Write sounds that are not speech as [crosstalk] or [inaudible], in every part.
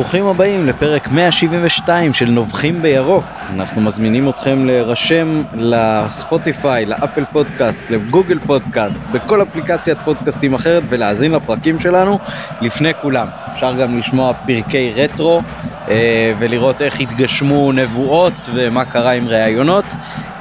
ברוכים הבאים לפרק 172 של נובחים בירוק. אנחנו מזמינים אתכם להירשם לספוטיפיי, לאפל פודקאסט, לגוגל פודקאסט, בכל אפליקציית פודקאסטים אחרת ולהאזין לפרקים שלנו לפני כולם. אפשר גם לשמוע פרקי רטרו אה, ולראות איך התגשמו נבואות ומה קרה עם ראיונות.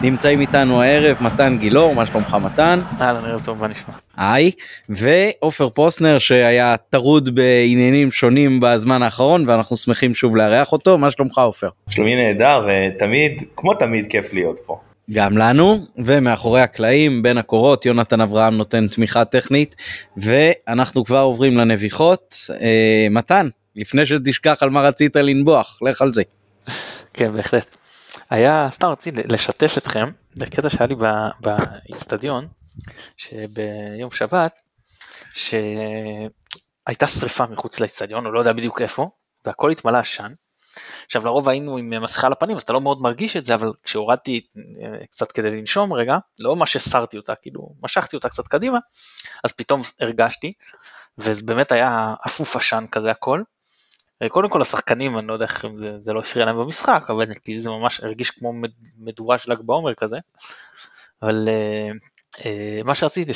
נמצאים איתנו הערב מתן גילאור, מה שלומך מתן? אהלן, ערב טוב, מה נשמע? היי, ועופר פוסנר שהיה טרוד בעניינים שונים בזמן האחרון ואנחנו שמחים שוב לארח אותו, מה שלומך עופר? שלומי נהדר ותמיד, כמו תמיד כיף להיות פה. גם לנו, ומאחורי הקלעים בין הקורות יונתן אברהם נותן תמיכה טכנית ואנחנו כבר עוברים לנביחות. אה, מתן, לפני שתשכח על מה רצית לנבוח, לך על זה. כן, בהחלט. היה, סתם רציתי לשתף אתכם בקטע שהיה לי באיצטדיון, שביום שבת, שהייתה שריפה מחוץ לאיצטדיון, הוא לא יודע בדיוק איפה, והכל התמלא עשן. עכשיו לרוב היינו עם מסכה על הפנים אז אתה לא מאוד מרגיש את זה אבל כשהורדתי אה, קצת כדי לנשום רגע לא ממש הסרתי אותה כאילו משכתי אותה קצת קדימה אז פתאום הרגשתי וזה באמת היה אפוף עשן כזה הכל קודם כל השחקנים אני לא יודע איך זה, זה לא הפריע להם במשחק אבל לי זה ממש הרגיש כמו מדורה של ל"ג בעומר כזה. אבל uh, uh, מה שרציתי.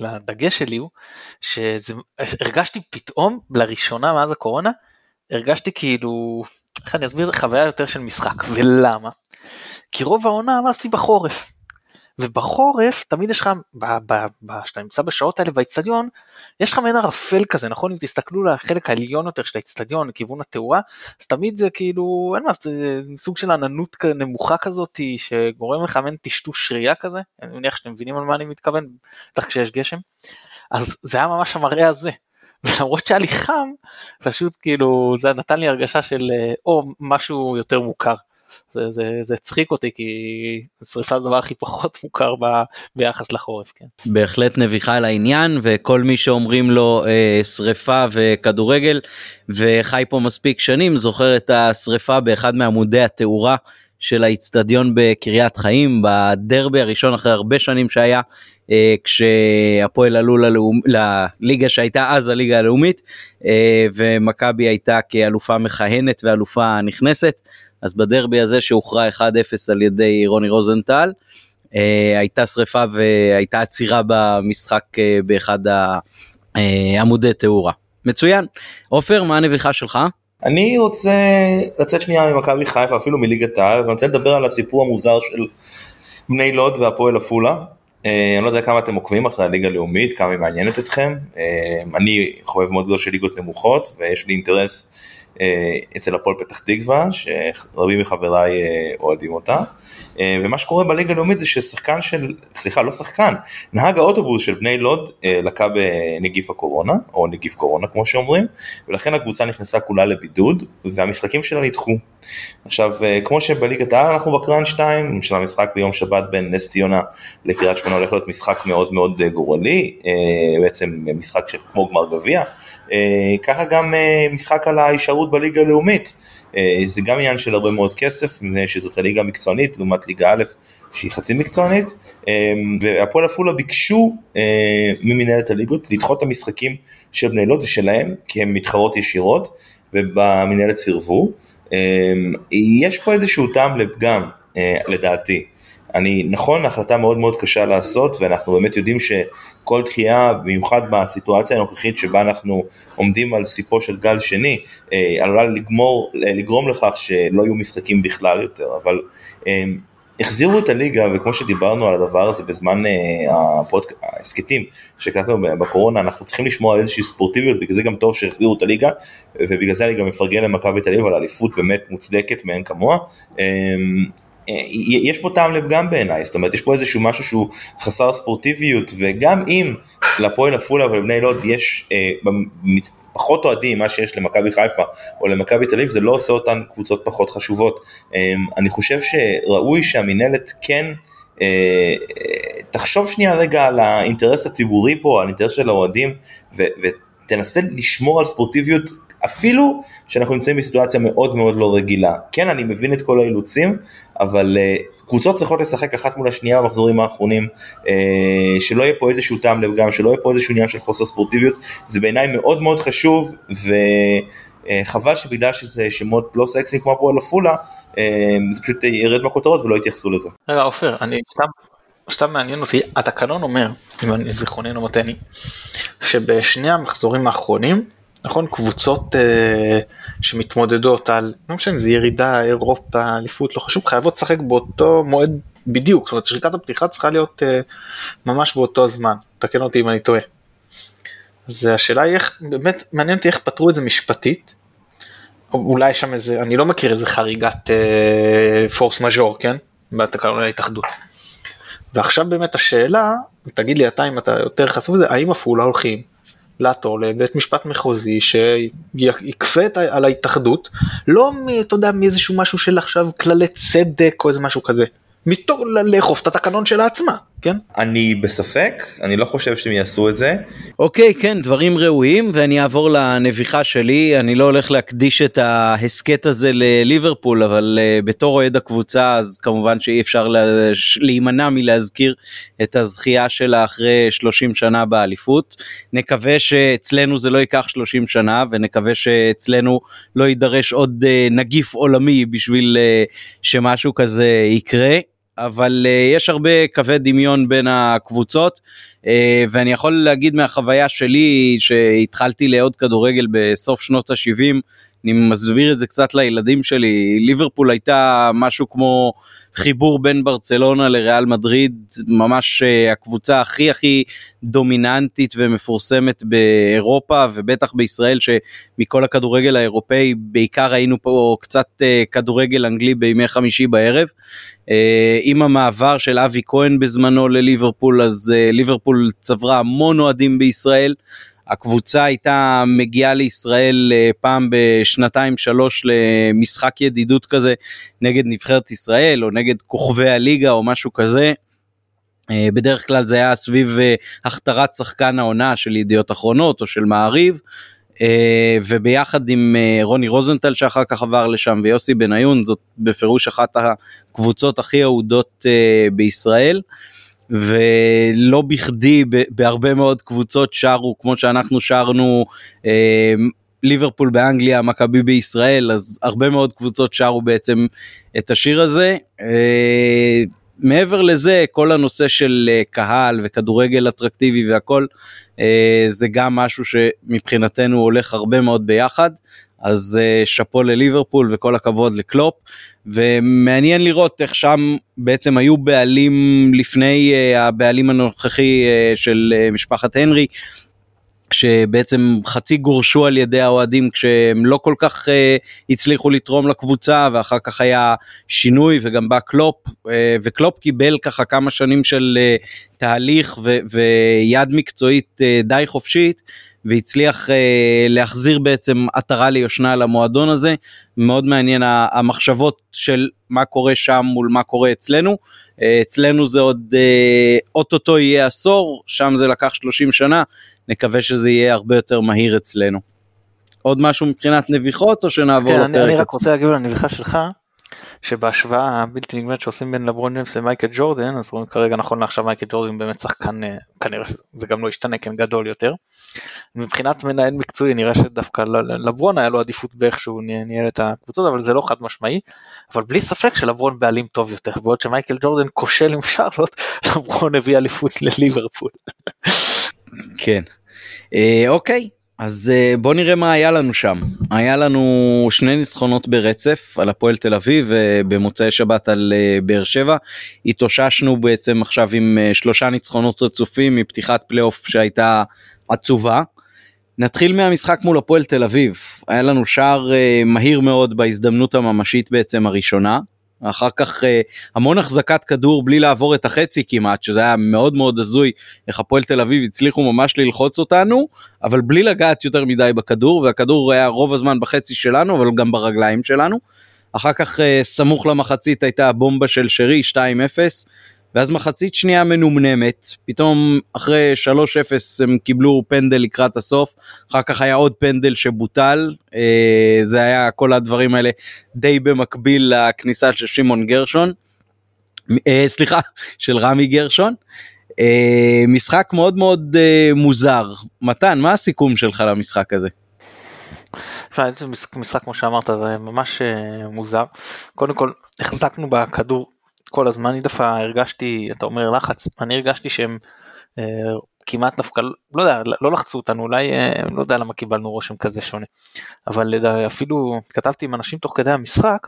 לדגש שלי הוא שהרגשתי פתאום לראשונה מאז הקורונה הרגשתי כאילו איך אני אסביר חוויה יותר של משחק ולמה? כי רוב העונה עמדתי בחורף ובחורף תמיד יש לך, כשאתה נמצא בשעות האלה באצטדיון, יש לך מעין ערפל כזה, נכון? אם תסתכלו לחלק העליון יותר של האצטדיון, לכיוון התאורה, אז תמיד זה כאילו, אין מה, זה סוג של עננות נמוכה כזאת, שגורם לך מעין טשטוש ראייה כזה, אני מניח שאתם מבינים על מה אני מתכוון, בטח כשיש גשם. אז זה היה ממש המראה הזה. ולמרות שהיה לי חם, פשוט כאילו זה נתן לי הרגשה של אה, או משהו יותר מוכר. זה, זה, זה הצחיק אותי כי שריפה זה הדבר הכי פחות [laughs] מוכר ב, ביחס לחורף. כן. בהחלט נביחה על העניין וכל מי שאומרים לו אה, שריפה וכדורגל וחי פה מספיק שנים זוכר את השריפה באחד מעמודי התאורה של האיצטדיון בקריית חיים בדרבי הראשון אחרי הרבה שנים שהיה אה, כשהפועל עלו ללאומ... לליגה שהייתה אז הליגה הלאומית אה, ומכבי הייתה כאלופה מכהנת ואלופה נכנסת אז בדרבי הזה שהוכרע 1-0 על ידי רוני רוזנטל אה, הייתה שריפה והייתה עצירה במשחק אה, באחד העמודי אה, תאורה. מצוין. עופר מה הנביכה שלך? אני רוצה לצאת שנייה ממכבי חיפה אפילו מליגת העל ואני רוצה לדבר על הסיפור המוזר של בני לוד והפועל עפולה. אני לא יודע כמה אתם עוקבים אחרי הליגה הלאומית, כמה היא מעניינת אתכם. אני חובב מאוד גדול של ליגות נמוכות ויש לי אינטרס אה, אצל הפועל פתח תקווה, שרבים מחבריי אה, אוהדים אותה. אה, ומה שקורה בליגה הלאומית זה ששחקן של, סליחה לא שחקן, נהג האוטובוס של בני לוד לקה בנגיף הקורונה, או נגיף קורונה כמו שאומרים, ולכן הקבוצה נכנסה כולה לבידוד, והמשחקים שלה נדחו. עכשיו, כמו שבליגת העל אנחנו בקראנץ' 2, למשל המשחק ביום שבת בין נס ציונה לקריית שמונה הולך להיות משחק מאוד מאוד גורלי, בעצם משחק כמו גמר גביע. אה, ככה גם אה, משחק על ההישארות בליגה הלאומית. אה, זה גם עניין של הרבה מאוד כסף, שזאת הליגה המקצוענית לעומת ליגה א' שהיא חצי מקצוענית, והפועל עפולה ביקשו ממנהלת הליגות לדחות את המשחקים של בני לוד ושלהם, כי הן מתחרות ישירות, ובמנהלת סירבו. יש פה איזשהו טעם לפגם, לדעתי. אני, נכון, החלטה מאוד מאוד קשה לעשות, ואנחנו באמת יודעים שכל דחייה, במיוחד בסיטואציה הנוכחית שבה אנחנו עומדים על סיפו של גל שני, אה, עלולה לגמור, אה, לגרום לכך שלא יהיו משחקים בכלל יותר, אבל אה, החזירו את הליגה, וכמו שדיברנו על הדבר הזה בזמן ההסכתים שקלטנו בקורונה, אנחנו צריכים לשמור על איזושהי ספורטיביות, בגלל זה גם טוב שהחזירו את הליגה, ובגלל זה אני גם מפרגן למכבי תל אביב על אליפות באמת מוצדקת מאין כמוה. אה, יש פה טעם לפגם בעיניי, זאת אומרת יש פה איזשהו משהו שהוא חסר ספורטיביות וגם אם לפועל עפולה ולבני לוד יש אה, פחות אוהדים ממה שיש למכבי חיפה או למכבי תל אביב זה לא עושה אותן קבוצות פחות חשובות. אה, אני חושב שראוי שהמינהלת כן אה, תחשוב שנייה רגע על האינטרס הציבורי פה, על האינטרס של האוהדים ותנסה לשמור על ספורטיביות אפילו שאנחנו נמצאים בסיטואציה מאוד מאוד לא רגילה. כן, אני מבין את כל האילוצים, אבל uh, קבוצות צריכות לשחק אחת מול השנייה במחזורים האחרונים, uh, שלא יהיה פה איזשהו טעם לפגם, שלא יהיה פה איזשהו עניין של חוסר ספורטיביות, זה בעיניי מאוד מאוד חשוב, ו... חבל שבגלל שזה שמות לא סקסיים כמו הפועל עפולה, זה פשוט ירד מהכותרות ולא יתייחסו לזה. רגע עופר, אני סתם, סתם מעניין אותי, התקנון אומר, אם אני זיכרוני לא מוטעני, שבשני המחזורים האחרונים, נכון, קבוצות אה, שמתמודדות על, לא משנה אם זה ירידה, אירופה, אליפות, לא חשוב, חייבות לשחק באותו מועד בדיוק, זאת אומרת שריקת הפתיחה צריכה להיות אה, ממש באותו הזמן, תקן אותי אם אני טועה. אז השאלה היא איך, באמת מעניין אותי איך פתרו את זה משפטית, אולי שם איזה, אני לא מכיר איזה חריגת אה, פורס מז'ור, כן? בתקנון ההתאחדות. ועכשיו באמת השאלה, תגיד לי אתה אם אתה יותר חשוף לזה, האם עפולה הולכים לעתור לבית משפט מחוזי שיקפה על ההתאחדות, לא, אתה יודע, מאיזשהו משהו של עכשיו כללי צדק או איזה משהו כזה, מתוך לאכוף את התקנון שלה עצמה, כן? אני בספק, אני לא חושב שהם יעשו את זה. אוקיי, כן, דברים ראויים, ואני אעבור לנביחה שלי. אני לא הולך להקדיש את ההסכת הזה לליברפול, אבל uh, בתור אוהד הקבוצה, אז כמובן שאי אפשר לה... להימנע מלהזכיר את הזכייה שלה אחרי 30 שנה באליפות. נקווה שאצלנו זה לא ייקח 30 שנה, ונקווה שאצלנו לא יידרש עוד uh, נגיף עולמי בשביל uh, שמשהו כזה יקרה. אבל uh, יש הרבה קווי דמיון בין הקבוצות uh, ואני יכול להגיד מהחוויה שלי שהתחלתי לעוד כדורגל בסוף שנות ה-70 אני מסביר את זה קצת לילדים שלי ליברפול הייתה משהו כמו חיבור בין ברצלונה לריאל מדריד ממש uh, הקבוצה הכי הכי דומיננטית ומפורסמת באירופה ובטח בישראל שמכל הכדורגל האירופאי בעיקר היינו פה קצת uh, כדורגל אנגלי בימי חמישי בערב. Uh, עם המעבר של אבי כהן בזמנו לליברפול אז ליברפול צברה המון אוהדים בישראל. הקבוצה הייתה מגיעה לישראל אה, פעם בשנתיים שלוש למשחק ידידות כזה נגד נבחרת ישראל או נגד כוכבי הליגה או משהו כזה. אה, בדרך כלל זה היה סביב אה, הכתרת שחקן העונה של ידיעות אחרונות או של מעריב. וביחד עם רוני רוזנטל שאחר כך עבר לשם ויוסי בניון זאת בפירוש אחת הקבוצות הכי אהודות בישראל. ולא בכדי בהרבה מאוד קבוצות שרו כמו שאנחנו שרנו אה, ליברפול באנגליה מכבי בישראל אז הרבה מאוד קבוצות שרו בעצם את השיר הזה. אה, מעבר לזה כל הנושא של אה, קהל וכדורגל אטרקטיבי והכל אה, זה גם משהו שמבחינתנו הולך הרבה מאוד ביחד אז uh, שאפו לליברפול וכל הכבוד לקלופ. ומעניין לראות איך שם בעצם היו בעלים לפני uh, הבעלים הנוכחי uh, של משפחת הנרי שבעצם חצי גורשו על ידי האוהדים כשהם לא כל כך uh, הצליחו לתרום לקבוצה ואחר כך היה שינוי וגם בא קלופ uh, וקלופ קיבל ככה כמה שנים של uh, תהליך ו- ויד מקצועית uh, די חופשית והצליח uh, להחזיר בעצם עטרה ליושנה למועדון הזה. מאוד מעניין המחשבות של מה קורה שם מול מה קורה אצלנו. Uh, אצלנו זה עוד uh, אוטוטו יהיה עשור, שם זה לקח 30 שנה, נקווה שזה יהיה הרבה יותר מהיר אצלנו. עוד משהו מבחינת נביחות או שנעבור כן, לפרק אני, אני רק רוצה להגיב לנביחה שלך. שבהשוואה הבלתי נגמרת שעושים בין לברון ג'יימס למייקל ג'ורדן אז רואים כרגע נכון לעכשיו מייקל ג'ורדן באמת שחקן אה, כנראה זה גם לא ישתנה כן גדול יותר. מבחינת מנהל מקצועי נראה שדווקא לברון היה לו עדיפות באיך שהוא ניהל את הקבוצות אבל זה לא חד משמעי אבל בלי ספק שלברון בעלים טוב יותר בעוד שמייקל ג'ורדן כושל עם שרלוט [laughs] לברון הביא אליפות לליברפול. כן. אה, אוקיי אז אה, בוא נראה מה היה לנו שם. היה לנו שני ניצחונות ברצף על הפועל תל אביב ובמוצאי שבת על אה, באר שבע. התאוששנו בעצם עכשיו עם אה, שלושה ניצחונות רצופים מפתיחת פלייאוף שהייתה עצובה. נתחיל מהמשחק מול הפועל תל אביב. היה לנו שער מהיר מאוד בהזדמנות הממשית בעצם הראשונה. אחר כך אה, המון החזקת כדור בלי לעבור את החצי כמעט שזה היה מאוד מאוד הזוי איך הפועל תל אביב הצליחו ממש ללחוץ אותנו אבל בלי לגעת יותר מדי בכדור והכדור היה רוב הזמן בחצי שלנו אבל גם ברגליים שלנו. אחר כך אה, סמוך למחצית הייתה הבומבה של שרי 2-0 ואז מחצית שנייה מנומנמת, פתאום אחרי 3-0 הם קיבלו פנדל לקראת הסוף, אחר כך היה עוד פנדל שבוטל, אה, זה היה כל הדברים האלה די במקביל לכניסה של שמעון גרשון, אה, סליחה, של רמי גרשון. אה, משחק מאוד מאוד מוזר. מתן, מה הסיכום שלך למשחק הזה? איזה משחק כמו שאמרת זה ממש מוזר. קודם כל החזקנו בכדור כל הזמן, אני דווקא הרגשתי, אתה אומר לחץ, אני הרגשתי שהם אה, כמעט דווקא, לא יודע, לא לחצו אותנו, אולי, אה, לא יודע למה קיבלנו רושם כזה שונה. אבל אפילו כתבתי עם אנשים תוך כדי המשחק,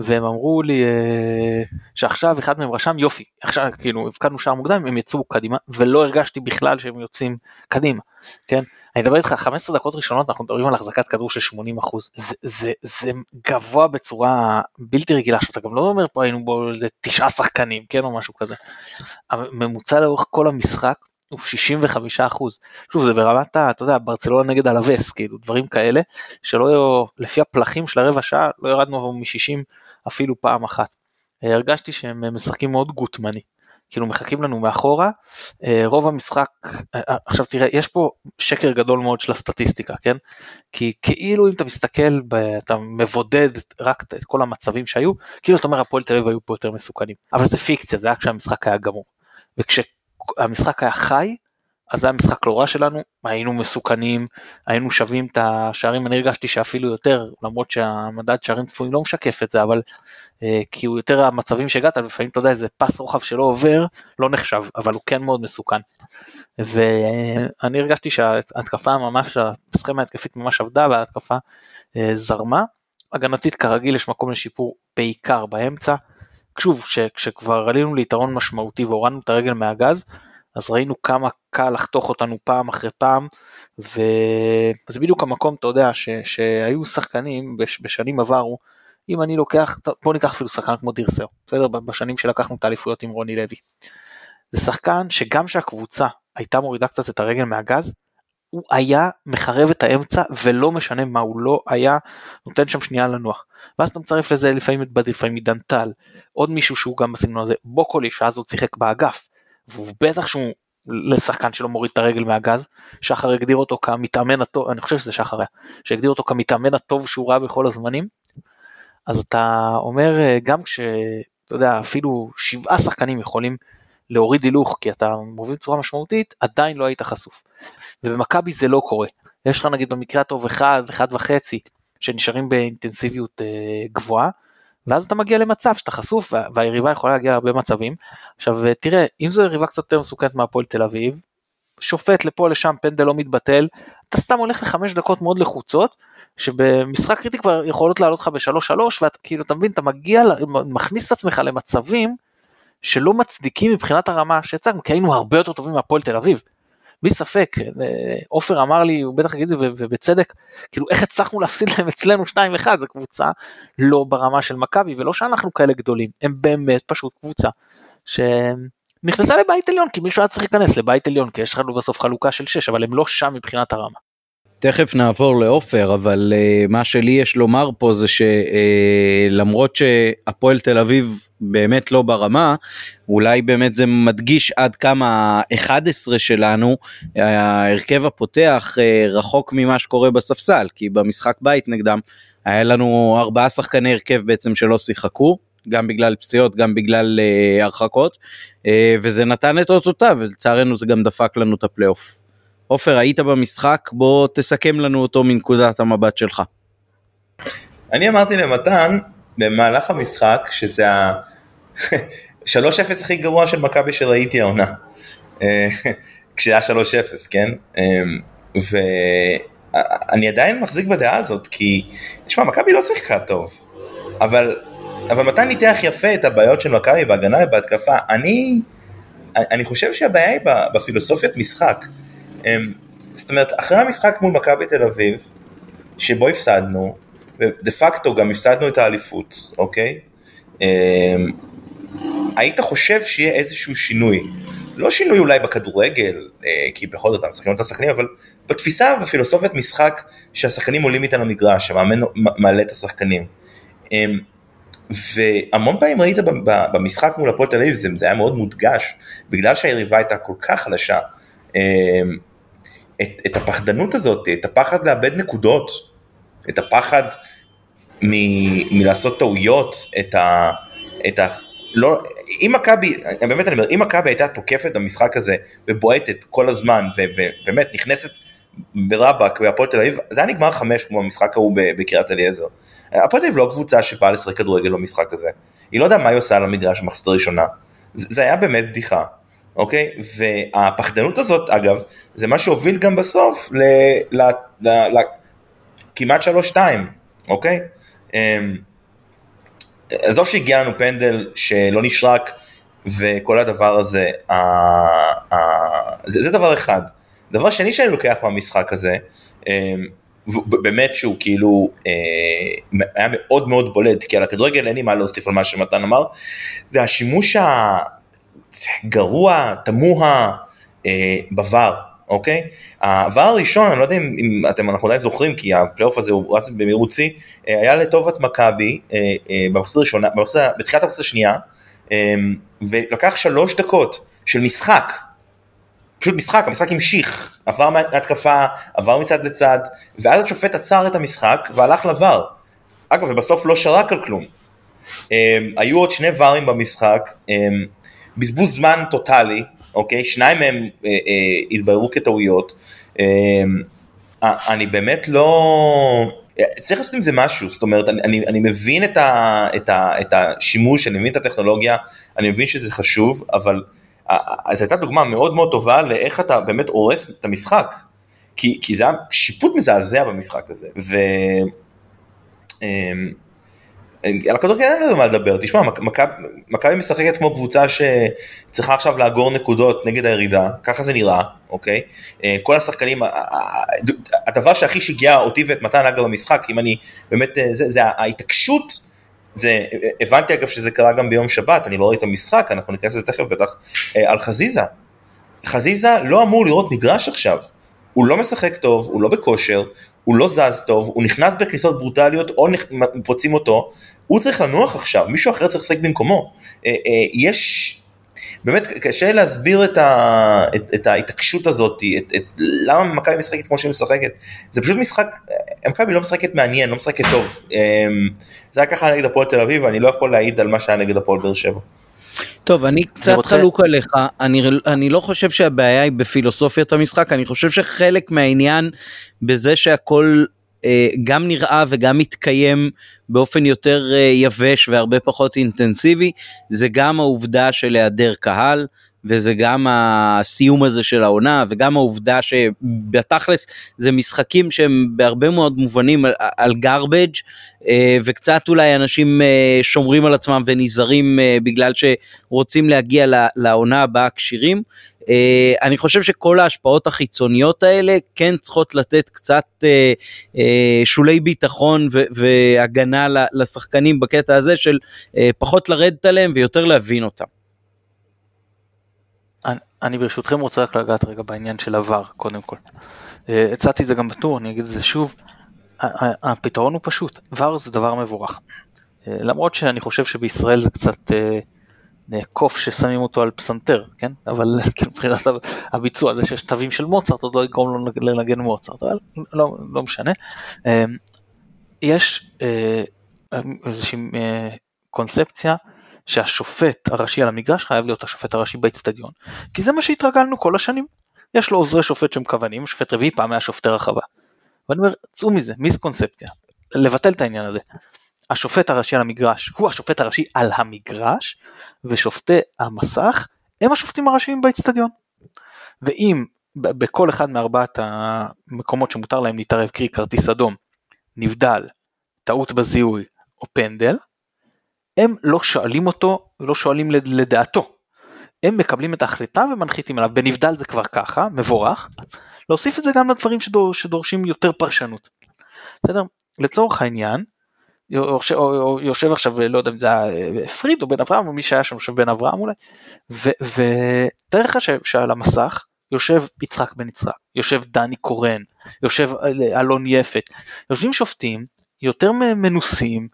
והם אמרו לי אה, שעכשיו אחד מהם רשם יופי עכשיו כאילו הבקענו שער מוקדם הם יצאו קדימה ולא הרגשתי בכלל שהם יוצאים קדימה כן אני מדבר איתך 15 דקות ראשונות אנחנו מדברים על החזקת כדור של 80 אחוז זה, זה, זה גבוה בצורה בלתי רגילה שאתה גם לא אומר פה היינו בו איזה תשעה שחקנים כן או משהו כזה. הממוצע לאורך כל המשחק הוא 65 אחוז. שוב זה ברמת. אתה יודע ברצלונה נגד אלווס כאילו דברים כאלה שלא לפי הפלחים של הרבע שעה לא ירדנו מ-60 אפילו פעם אחת. אה, הרגשתי שהם משחקים מאוד גוטמני. כאילו מחכים לנו מאחורה, אה, רוב המשחק, אה, עכשיו תראה, יש פה שקר גדול מאוד של הסטטיסטיקה, כן? כי כאילו אם אתה מסתכל, אתה מבודד רק את כל המצבים שהיו, כאילו אתה אומר הפועל תל אביב היו פה יותר מסוכנים, אבל זה פיקציה, זה היה כשהמשחק היה גמור. וכשהמשחק היה חי, אז זה היה משחק לא רע שלנו, היינו מסוכנים, היינו שווים את השערים, אני הרגשתי שאפילו יותר, למרות שהמדד שערים צפויים לא משקף את זה, אבל אה, כי הוא יותר המצבים שהגעת, לפעמים אתה יודע איזה פס רוחב שלא עובר, לא נחשב, אבל הוא כן מאוד מסוכן. ואני הרגשתי שההתקפה ממש, הסכמה ההתקפית ממש עבדה וההתקפה אה, זרמה. הגנתית כרגיל יש מקום לשיפור בעיקר באמצע. שוב, כשכבר עלינו ליתרון משמעותי והורדנו את הרגל מהגז, אז ראינו כמה קל לחתוך אותנו פעם אחרי פעם, וזה בדיוק המקום, אתה יודע, ש... שהיו שחקנים בש... בשנים עברו, אם אני לוקח, בוא ניקח אפילו שחקן כמו דירסר, בסדר? בשנים שלקחנו את האליפויות עם רוני לוי. זה שחקן שגם שהקבוצה הייתה מורידה קצת את הרגל מהגז, הוא היה מחרב את האמצע ולא משנה מה הוא לא היה נותן שם שנייה לנוח. ואז אתה מצרף לזה לפעמים את בדי, לפעמים עידן טל, עוד מישהו שהוא גם בסגנון הזה, בוקולי שאז עוד שיחק באגף, והוא בטח שהוא לשחקן שלא מוריד את הרגל מהגז, שחר הגדיר אותו כמתאמן הטוב, אני חושב שזה שחר היה, שהגדיר אותו כמתאמן הטוב שהוא ראה בכל הזמנים, אז אתה אומר אה, גם כש... אתה יודע, אפילו שבעה שחקנים יכולים להוריד הילוך כי אתה מוביל בצורה משמעותית, עדיין לא היית חשוף. ובמכבי זה לא קורה. יש לך נגיד במקרה הטוב אחד, אחד וחצי, שנשארים באינטנסיביות אה, גבוהה, ואז אתה מגיע למצב שאתה חשוף והיריבה יכולה להגיע להרבה מצבים. עכשיו אה, תראה, אם זו יריבה קצת יותר מסוכנת מהפועל תל אביב, שופט לפה לשם פנדל לא מתבטל, אתה סתם הולך לחמש דקות מאוד לחוצות, שבמשחק קריטי כבר יכולות לעלות לך בשלוש שלוש, ואתה כאילו, אתה מבין, אתה מגיע, מכניס את עצמך למצבים שלא מצדיקים מבחינת הרמה שהצגנו, כי היינו הרבה יותר טובים מהפועל תל אביב. בלי ספק, אה, עופר אמר לי, הוא בטח יגיד את זה ובצדק, כאילו איך הצלחנו להפסיד להם אצלנו 2-1, זו קבוצה לא ברמה של מכבי, ולא שאנחנו כאלה גדולים, הם באמת פשוט קבוצה שנכנסה לבית עליון, כי מישהו היה צריך להיכנס לבית עליון, כי יש לנו בסוף חלוקה של 6, אבל הם לא שם מבחינת הרמה. תכף נעבור לעופר אבל uh, מה שלי יש לומר פה זה שלמרות uh, שהפועל תל אביב באמת לא ברמה אולי באמת זה מדגיש עד כמה ה-11 שלנו ההרכב הפותח uh, רחוק ממה שקורה בספסל כי במשחק בית נגדם היה לנו ארבעה שחקני הרכב בעצם שלא שיחקו גם בגלל פציעות גם בגלל uh, הרחקות uh, וזה נתן את אותותיו ולצערנו זה גם דפק לנו את הפלייאוף. עופר, היית במשחק, בוא תסכם לנו אותו מנקודת המבט שלך. אני אמרתי למתן במהלך המשחק שזה ה-3-0 הכי גרוע של מכבי שראיתי העונה. אה, כשהיה 3-0, כן? אה, ואני עדיין מחזיק בדעה הזאת, כי, תשמע, מכבי לא שיחקה טוב, אבל, אבל מתן ניתח יפה את הבעיות של מכבי בהגנה ובהתקפה. אני, אני חושב שהבעיה היא בפילוסופיית משחק. אמ, זאת אומרת, אחרי המשחק מול מכבי תל אביב, שבו הפסדנו, ודה פקטו גם הפסדנו את האליפות, אוקיי? אמ, היית חושב שיהיה איזשהו שינוי. לא שינוי אולי בכדורגל, אה, כי בכל זאת אנחנו את השחקנים, אבל בתפיסה ובפילוסופיית משחק שהשחקנים עולים איתנו למגרש, המאמן מעלה את השחקנים. אמ, והמון פעמים ראית במשחק מול הפועל תל אביב, זה היה מאוד מודגש, בגלל שהיריבה הייתה כל כך חלשה. את, את הפחדנות הזאת, את הפחד לאבד נקודות, את הפחד מ, מלעשות טעויות, את ה... את ה לא, אם מכבי, באמת אני אומר, אם מכבי הייתה תוקפת במשחק הזה ובועטת כל הזמן ובאמת נכנסת ברבאק בהפועל תל אביב, זה היה נגמר חמש כמו המשחק ההוא בקריית אליעזר. הפועל תל אביב לא קבוצה שבאה לשחק כדורגל במשחק הזה. היא לא יודעה מה היא עושה על המגרש במחצית הראשונה. זה, זה היה באמת בדיחה, אוקיי? והפחדנות הזאת, אגב, זה מה שהוביל גם בסוף ל... ל, ל, ל כמעט שלוש-שתיים, אוקיי? אמ, עזוב שהגיע לנו פנדל שלא נשרק וכל הדבר הזה, ה, ה, זה, זה דבר אחד. דבר שני שאני לוקח מהמשחק הזה, אמ, באמת שהוא כאילו אה, היה מאוד מאוד בולט, כי על הכדורגל אין לי מה להוסיף על מה שמתן אמר, זה השימוש הגרוע, תמוה אה, בVAR, אוקיי? ה-VAR הראשון, אני לא יודע אם, אם אתם, אנחנו עדיין זוכרים, כי הפלייאוף הזה הוא רץ במהירות שיא, אה, היה לטובת מכבי אה, אה, במחצית הראשונה, בתחילת המחצית השנייה, אה, ולקח שלוש דקות של משחק, פשוט משחק, המשחק המשיך, עבר מהתקפה, עבר מצד לצד, ואז השופט עצר את המשחק והלך לבר. אגב, ובסוף לא שרק על כלום. Um, היו עוד שני ברים במשחק, um, בזבוז זמן טוטאלי, אוקיי? שניים מהם uh, uh, התבררו כטעויות. Um, אני באמת לא... צריך לעשות עם זה משהו, זאת אומרת, אני, אני, מבין את, ה, את, ה, את השימוש, אני מבין את הטכנולוגיה, אני מבין שזה חשוב, אבל אז הייתה דוגמה מאוד מאוד טובה לאיך אתה באמת הורס את המשחק. כי, כי זה היה שיפוט מזעזע במשחק הזה. ו... על הכדורגל אין לנו מה לדבר, תשמע, מכבי משחקת כמו קבוצה שצריכה עכשיו לאגור נקודות נגד הירידה, ככה זה נראה, אוקיי? אה, כל השחקנים, הדבר שהכי שיגע אותי ואת מתן אגב במשחק, אם אני באמת, אה, זה, זה ההתעקשות זה, הבנתי אגב שזה קרה גם ביום שבת, אני לא ראיתי את המשחק, אנחנו ניכנס לזה תכף בטח, אה, על חזיזה. חזיזה לא אמור לראות מגרש עכשיו, הוא לא משחק טוב, הוא לא בכושר, הוא לא זז טוב, הוא נכנס בכניסות ברוטליות או פוצעים אותו, הוא צריך לנוח עכשיו, מישהו אחר צריך לשחק במקומו. אה, אה, יש, באמת קשה להסביר את, ה, את, את ההתעקשות הזאת, את, את, למה מכבי משחקת כמו שהיא משחקת. זה פשוט משחק, מכבי לא משחקת מעניין, לא משחקת טוב. זה היה ככה נגד הפועל תל אביב, ואני לא יכול להעיד על מה שהיה נגד הפועל באר שבע. טוב, אני קצת רוצה... חלוק עליך, אני, אני לא חושב שהבעיה היא בפילוסופיית המשחק, אני חושב שחלק מהעניין בזה שהכל אה, גם נראה וגם מתקיים באופן יותר אה, יבש והרבה פחות אינטנסיבי, זה גם העובדה של היעדר קהל. וזה גם הסיום הזה של העונה וגם העובדה שבתכלס זה משחקים שהם בהרבה מאוד מובנים על, על garbage אה, וקצת אולי אנשים שומרים על עצמם ונזהרים בגלל שרוצים להגיע לעונה הבאה כשירים אה, אני חושב שכל ההשפעות החיצוניות האלה כן צריכות לתת קצת אה, אה, שולי ביטחון והגנה לשחקנים בקטע הזה של פחות לרדת עליהם ויותר להבין אותם. אני, ברשותכם רוצה רק לגעת רגע בעניין של עבר קודם כל. הצעתי את זה גם בטור, אני אגיד את זה שוב. הפתרון הוא פשוט, ור זה דבר מבורך. למרות שאני חושב שבישראל זה קצת קוף ששמים אותו על פסנתר, כן? אבל מבחינת הביצוע זה שיש תווים של מוצרט עוד לא יגרום לו לנגן מוצרט, אבל לא, לא משנה. יש אה, איזושהי אה, קונספציה שהשופט הראשי על המגרש חייב להיות השופט הראשי באצטדיון, כי זה מה שהתרגלנו כל השנים. יש לו עוזרי שופט שמכוונים, שופט רביעי פעם היה שופטי רחבה. ואני אומר, צאו מזה, מיסקונספציה, לבטל את העניין הזה. השופט הראשי על המגרש הוא השופט הראשי על המגרש, ושופטי המסך הם השופטים הראשיים באצטדיון. ואם בכל אחד מארבעת המקומות שמותר להם להתערב, קרי כרטיס אדום, נבדל, טעות בזיהוי או פנדל, הם לא שואלים אותו ולא שואלים לדעתו. הם מקבלים את ההחלטה ומנחיתים עליו. בנבדל זה כבר ככה, מבורך. להוסיף את זה גם לדברים שדור, שדורשים יותר פרשנות. בסדר? לצורך העניין, יושב עכשיו, לא יודע אם זה היה פריד או בן אברהם או מי שהיה שם יושב בן אברהם אולי, ותאר לך שעל המסך יושב יצחק בן יצחק, יושב דני קורן, יושב אלון יפת, יושבים שופטים יותר מנוסים,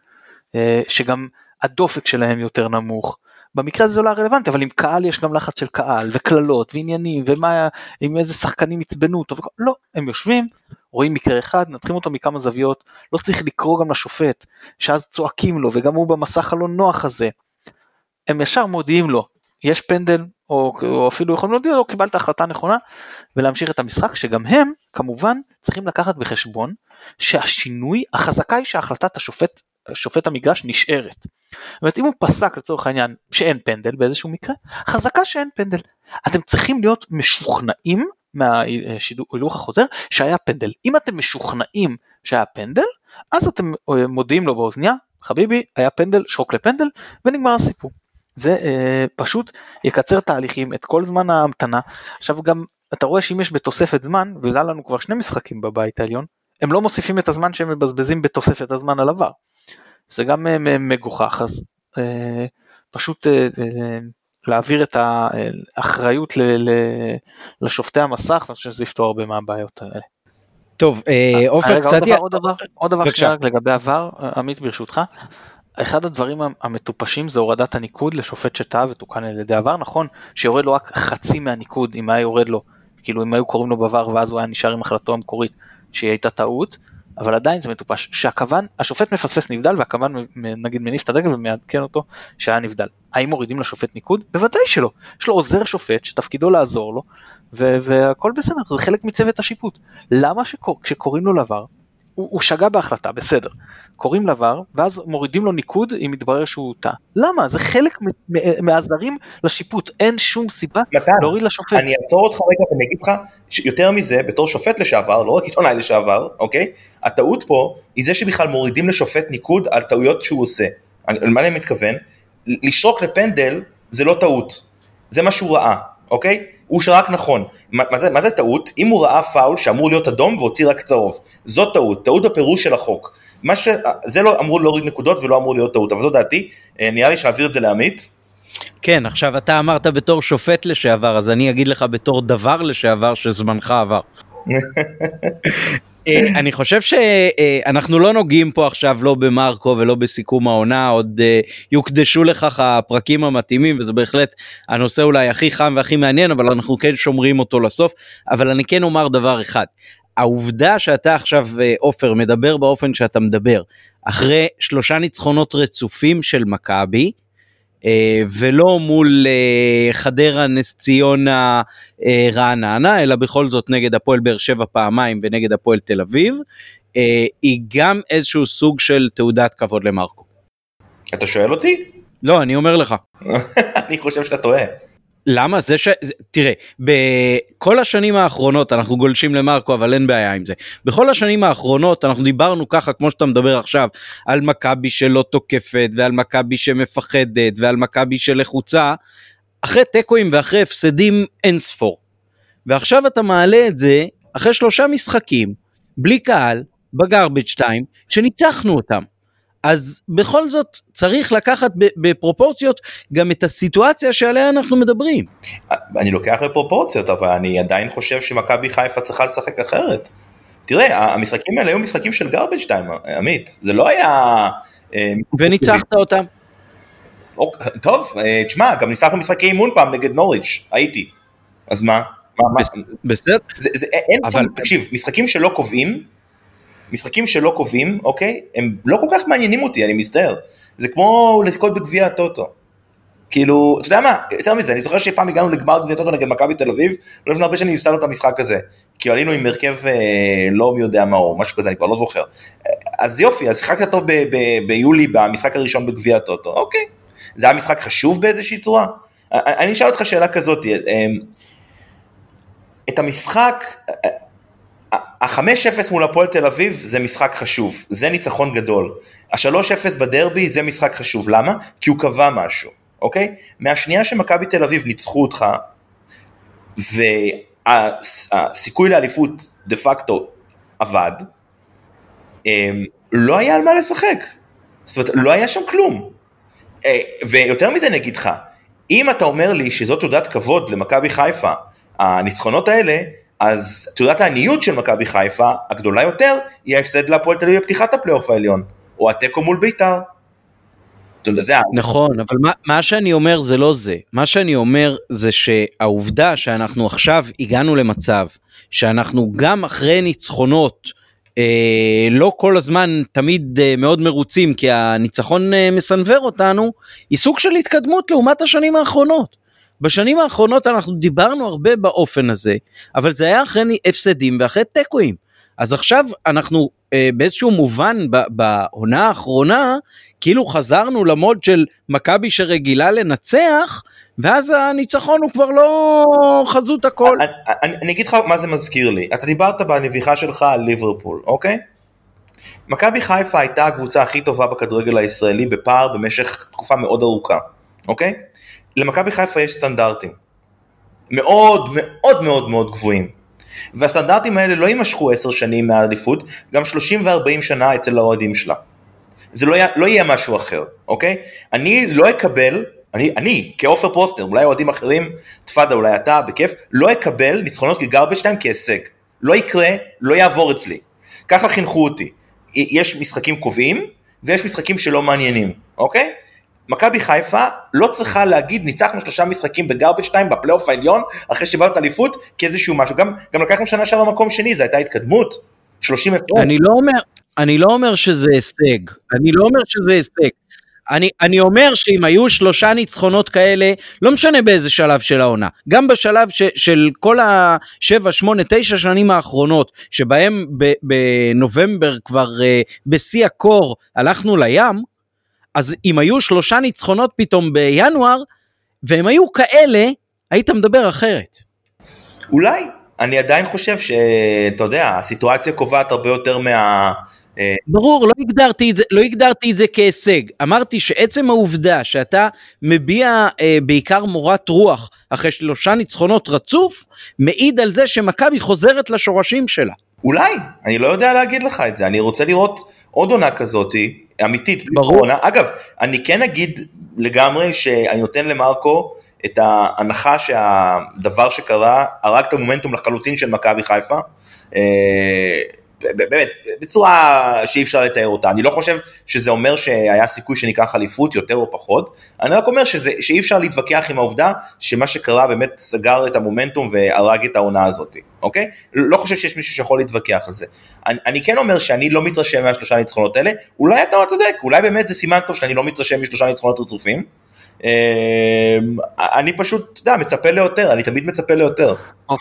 אה, שגם הדופק שלהם יותר נמוך, במקרה הזה זה לא רלוונטי, אבל עם קהל יש גם לחץ של קהל, וקללות, ועניינים, ומה, עם איזה שחקנים עצבנו אותו, וכו, לא, הם יושבים, רואים מקרה אחד, מנתחים אותו מכמה זוויות, לא צריך לקרוא גם לשופט, שאז צועקים לו, וגם הוא במסך הלא נוח הזה. הם ישר מודיעים לו, יש פנדל, או, או אפילו יכולים להודיע לו, קיבלת החלטה נכונה, ולהמשיך את המשחק שגם הם כמובן צריכים לקחת בחשבון שהשינוי החזקה היא שהחלטת השופט שופט המגרש נשארת. זאת אומרת אם הוא פסק לצורך העניין שאין פנדל באיזשהו מקרה חזקה שאין פנדל. אתם צריכים להיות משוכנעים מההילוך החוזר שהיה פנדל. אם אתם משוכנעים שהיה פנדל אז אתם אה, מודיעים לו באוזניה חביבי היה פנדל שרוק לפנדל ונגמר הסיפור. זה אה, פשוט יקצר תהליכים את כל זמן ההמתנה. עכשיו גם אתה רואה שאם יש בתוספת זמן וזה לנו כבר שני משחקים בבית העליון הם לא מוסיפים את הזמן שהם מבזבזים בתוספת הזמן על עבר. זה גם אה, מגוחך אז אה, פשוט אה, להעביר את האחריות ל, ל, לשופטי המסך ואני חושב שזה יפתור הרבה מהבעיות האלה. טוב, עופר קצת... עוד דבר, עוד דבר שנייה לגבי עבר, עמית ברשותך. אחד הדברים המטופשים זה הורדת הניקוד לשופט שטעה ותוקן על ידי עבר, נכון שיורד לו רק חצי מהניקוד אם היה יורד לו, כאילו אם היו קוראים לו בעבר ואז הוא היה נשאר עם החלטתו המקורית שהיא הייתה טעות, אבל עדיין זה מטופש, שהכוון, השופט מפספס נבדל והכוון נגיד מניף את הדגל ומעדכן אותו שהיה נבדל. האם מורידים לשופט ניקוד? בוודאי שלא. יש לו עוזר שופט שתפקידו לעזור לו והכל בסדר, זה חלק מצוות השיפוט. למה כשקוראים לו לעבר הוא, הוא שגה בהחלטה, בסדר. קוראים לבר, ואז מורידים לו ניקוד אם מתברר שהוא טעה. למה? זה חלק מהעזרים לשיפוט, אין שום סיבה מתן, להוריד לשופט. אני אעצור אותך רגע ואני אגיד לך, יותר מזה, בתור שופט לשעבר, לא רק עיתונאי לשעבר, אוקיי? הטעות פה היא זה שבכלל מורידים לשופט ניקוד על טעויות שהוא עושה. על מה אני מתכוון? לשרוק לפנדל זה לא טעות, זה מה שהוא ראה, אוקיי? הוא שרק נכון. מה, מה, זה, מה זה טעות? אם הוא ראה פאול שאמור להיות אדום והוציא רק צהוב. זאת טעות, טעות בפירוש של החוק. מה ש... זה לא אמור להוריד נקודות ולא אמור להיות טעות, אבל זו דעתי, אה, נראה לי שנעביר את זה לעמית. כן, עכשיו אתה אמרת בתור שופט לשעבר, אז אני אגיד לך בתור דבר לשעבר שזמנך עבר. [laughs] אה, אני חושב שאנחנו לא נוגעים פה עכשיו לא במרקו ולא בסיכום העונה עוד אה, יוקדשו לכך הפרקים המתאימים וזה בהחלט הנושא אולי הכי חם והכי מעניין אבל אנחנו כן שומרים אותו לסוף אבל אני כן אומר דבר אחד. העובדה שאתה עכשיו אה, עופר מדבר באופן שאתה מדבר אחרי שלושה ניצחונות רצופים של מכבי אה, ולא מול אה, חדרה נס ציונה אה, רעננה אלא בכל זאת נגד הפועל באר שבע פעמיים ונגד הפועל תל אביב היא גם איזשהו סוג של תעודת כבוד למרקו. אתה שואל אותי? לא אני אומר לך. [laughs] אני חושב שאתה טועה. למה זה ש... תראה, בכל השנים האחרונות, אנחנו גולשים למרקו, אבל אין בעיה עם זה. בכל השנים האחרונות אנחנו דיברנו ככה, כמו שאתה מדבר עכשיו, על מכבי שלא תוקפת, ועל מכבי שמפחדת, ועל מכבי שלחוצה, אחרי תיקואים ואחרי הפסדים אין ספור. ועכשיו אתה מעלה את זה אחרי שלושה משחקים, בלי קהל, בגרבג' 2, שניצחנו אותם. אז בכל זאת צריך לקחת בפרופורציות גם את הסיטואציה שעליה אנחנו מדברים. אני לוקח בפרופורציות אבל אני עדיין חושב שמכבי חיפה צריכה לשחק אחרת. תראה המשחקים האלה היו משחקים של garbage time עמית זה לא היה. אה, וניצחת אותם. טוב אה, תשמע גם ניצחנו משחקי אימון פעם נגד נוריץ' הייתי אז מה? בסדר. אין אבל תקשיב משחקים שלא קובעים משחקים שלא קובעים, אוקיי? הם לא כל כך מעניינים אותי, אני מצטער. זה כמו לזכות בגביע הטוטו. כאילו, אתה יודע מה, יותר מזה, אני זוכר שפעם הגענו לגמר גביע הטוטו נגד מכבי תל אביב, לא לפני הרבה שנים הפסדנו את המשחק הזה. כי עלינו עם הרכב אה, לא מי יודע מה הוא, משהו כזה, אני כבר לא זוכר. אז יופי, אז שיחקת טוב ב- ב- ביולי במשחק הראשון בגביע הטוטו, אוקיי. זה היה משחק חשוב באיזושהי צורה? אני אשאל אותך שאלה כזאת, אה, את המשחק, ה-5-0 מול הפועל תל אביב זה משחק חשוב, זה ניצחון גדול. ה-3-0 בדרבי זה משחק חשוב, למה? כי הוא קבע משהו, אוקיי? מהשנייה שמכבי תל אביב ניצחו אותך, והסיכוי לאליפות דה פקטו עבד, אמ, לא היה על מה לשחק. זאת אומרת, לא היה שם כלום. אה, ויותר מזה אני אגיד לך, אם אתה אומר לי שזאת תעודת כבוד למכבי חיפה, הניצחונות האלה, אז תעודת העניות של מכבי חיפה, הגדולה יותר, היא ההפסד להפועל תל אביב בפתיחת הפלייאוף העליון, או התיקו מול בית"ר. נכון, אבל מה, שאני אומר זה לא זה. מה שאני אומר זה שהעובדה שאנחנו עכשיו הגענו למצב שאנחנו גם אחרי ניצחונות, אה, לא כל הזמן תמיד אה, מאוד מרוצים כי הניצחון אה, מסנוור אותנו, היא סוג של התקדמות לעומת השנים האחרונות. בשנים האחרונות אנחנו דיברנו הרבה באופן הזה, אבל זה היה אחרי הפסדים ואחרי תיקואים. אז עכשיו אנחנו אה, באיזשהו מובן בעונה האחרונה כאילו חזרנו למוד של מכבי שרגילה לנצח ואז הניצחון הוא כבר לא חזות הכל. אני, אני, אני אגיד לך מה זה מזכיר לי, אתה דיברת בנביחה שלך על ליברפול, אוקיי? מכבי חיפה הייתה הקבוצה הכי טובה בכדורגל הישראלי בפער במשך תקופה מאוד ארוכה, אוקיי? למכבי חיפה יש סטנדרטים מאוד מאוד מאוד מאוד גבוהים. והסטנדרטים האלה לא יימשכו עשר שנים מהאליפות, גם שלושים וארבעים שנה אצל האוהדים שלה. זה לא, לא יהיה משהו אחר, אוקיי? אני לא אקבל, אני, אני כעופר פוסטר, אולי אוהדים אחרים, תפאדה אולי אתה, בכיף, לא אקבל ניצחונות כגרבשטיין כהישג. לא יקרה, לא יעבור אצלי. ככה חינכו אותי. יש משחקים קובעים, ויש משחקים שלא מעניינים, אוקיי? מכבי חיפה לא צריכה להגיד ניצחנו שלושה משחקים בגרבג' טיים בפלייאוף העליון אחרי שבאנו את האליפות כאיזשהו משהו. גם, גם לקחנו שנה שעברה מקום שני זו הייתה התקדמות. 30 הפרעות. אני לא אומר אני לא אומר שזה הישג. אני לא אומר שזה הישג. אני, אני אומר שאם היו שלושה ניצחונות כאלה, לא משנה באיזה שלב של העונה, גם בשלב ש, של כל השבע, שמונה, תשע שנים האחרונות, שבהם בנובמבר כבר uh, בשיא הקור הלכנו לים, אז אם היו שלושה ניצחונות פתאום בינואר, והם היו כאלה, היית מדבר אחרת. אולי, אני עדיין חושב שאתה יודע, הסיטואציה קובעת הרבה יותר מה... ברור, לא הגדרתי את זה, לא הגדרתי את זה כהישג. אמרתי שעצם העובדה שאתה מביע אה, בעיקר מורת רוח אחרי שלושה ניצחונות רצוף, מעיד על זה שמכבי חוזרת לשורשים שלה. אולי, אני לא יודע להגיד לך את זה, אני רוצה לראות עוד עונה כזאתי, אמיתית, ברור. עונה. אגב, אני כן אגיד לגמרי שאני נותן למרקו את ההנחה שהדבר שקרה הרג את המומנטום לחלוטין של מכבי חיפה. באמת, בצורה שאי אפשר לתאר אותה. אני לא חושב שזה אומר שהיה סיכוי שניקח אליפות יותר או פחות, אני רק אומר שזה, שאי אפשר להתווכח עם העובדה שמה שקרה באמת סגר את המומנטום והרג את העונה הזאת, אוקיי? לא חושב שיש מישהו שיכול להתווכח על זה. אני, אני כן אומר שאני לא מתרשם מהשלושה ניצחונות האלה, אולי אתה צודק, אולי באמת זה סימן טוב שאני לא מתרשם משלושה ניצחונות רצופים. אמ, אני פשוט, אתה יודע, מצפה ליותר, אני תמיד מצפה ליותר.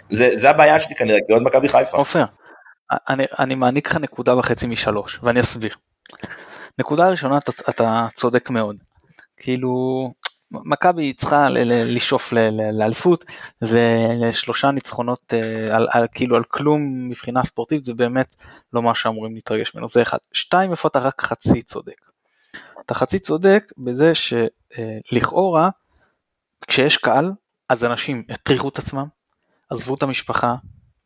זה, זה הבעיה שלי כנראה, כי עוד מכבי חיפה. עופר, אני, אני מעניק לך נקודה וחצי משלוש, ואני אסביר. נקודה ראשונה, אתה, אתה צודק מאוד. כאילו, מכבי צריכה לשאוף לאליפות, ושלושה ניצחונות אה, על, על, כאילו על כלום מבחינה ספורטיבית, זה באמת לא מה שאמורים להתרגש ממנו, זה אחד. שתיים, איפה אתה רק חצי צודק. אתה חצי צודק בזה שלכאורה, כשיש קהל, אז אנשים הטריחו את עצמם, עזבו את המשפחה,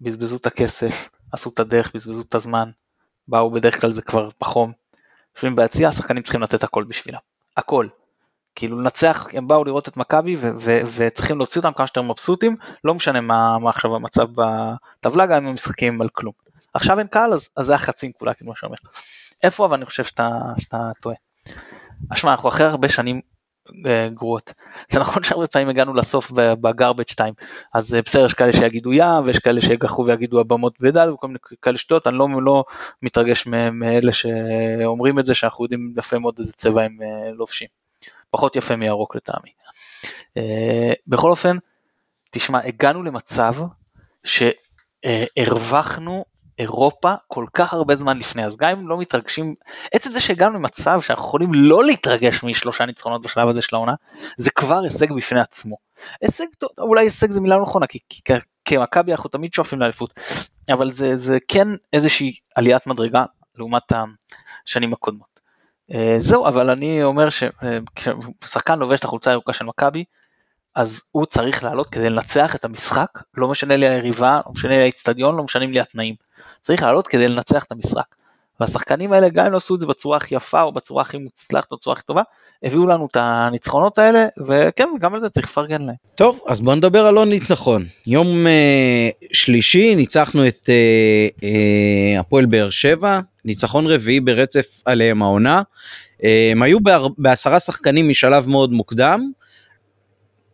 בזבזו את הכסף, עשו את הדרך, בזבזו את הזמן, באו בדרך כלל זה כבר בחום. לפעמים ביציע השחקנים צריכים לתת הכל בשבילם, הכל. כאילו לנצח, הם באו לראות את מכבי וצריכים להוציא אותם כמה שיותר מבסוטים, לא משנה מה, מה עכשיו המצב בטבלה, גם אם הם משחקים על כלום. עכשיו אין קהל אז, אז זה החצי כולה כמו שאומר. איפה אבל אני חושב שאתה, שאתה טועה. אשמע אנחנו אחרי הרבה שנים גרועות. זה נכון שהרבה פעמים הגענו לסוף בגרבג' 2, אז אה, בסדר, יש כאלה שיגידו ים, ויש כאלה שיגחו ויגידו הבמות בדל, וכל מיני כאלה שטויות, אני לא, לא מתרגש מאלה שאומרים את זה, שאנחנו יודעים יפה מאוד איזה צבע הם אה, לובשים. פחות יפה מירוק לטעמי. בכל אופן, תשמע, הגענו למצב שהרווחנו אירופה כל כך הרבה זמן לפני, אז גם אם לא מתרגשים, עצם זה שהגענו למצב שאנחנו יכולים לא להתרגש משלושה ניצחונות בשלב הזה של העונה, זה כבר הישג בפני עצמו. הישג אולי הישג זה מילה לא נכונה, כי, כי כמכבי אנחנו תמיד שואפים לאליפות, אבל זה, זה כן איזושהי עליית מדרגה לעומת השנים הקודמות. אה, זהו, אבל אני אומר ששחקן לובש את החולצה הירוקה של מכבי, אז הוא צריך לעלות כדי לנצח את המשחק, לא משנה לי היריבה, לא משנה לי האיצטדיון, לא משנים לי התנאים. צריך לעלות כדי לנצח את המשחק. והשחקנים האלה גם אם לא עשו את זה בצורה הכי יפה או בצורה הכי מוצלחת או בצורה הכי טובה, הביאו לנו את הניצחונות האלה וכן גם על זה צריך לפרגן להם. טוב אז בוא נדבר על עוד ניצחון. יום אה, שלישי ניצחנו את אה, אה, הפועל באר שבע, ניצחון רביעי ברצף עליהם העונה. אה, הם היו בעשרה שחקנים משלב מאוד מוקדם.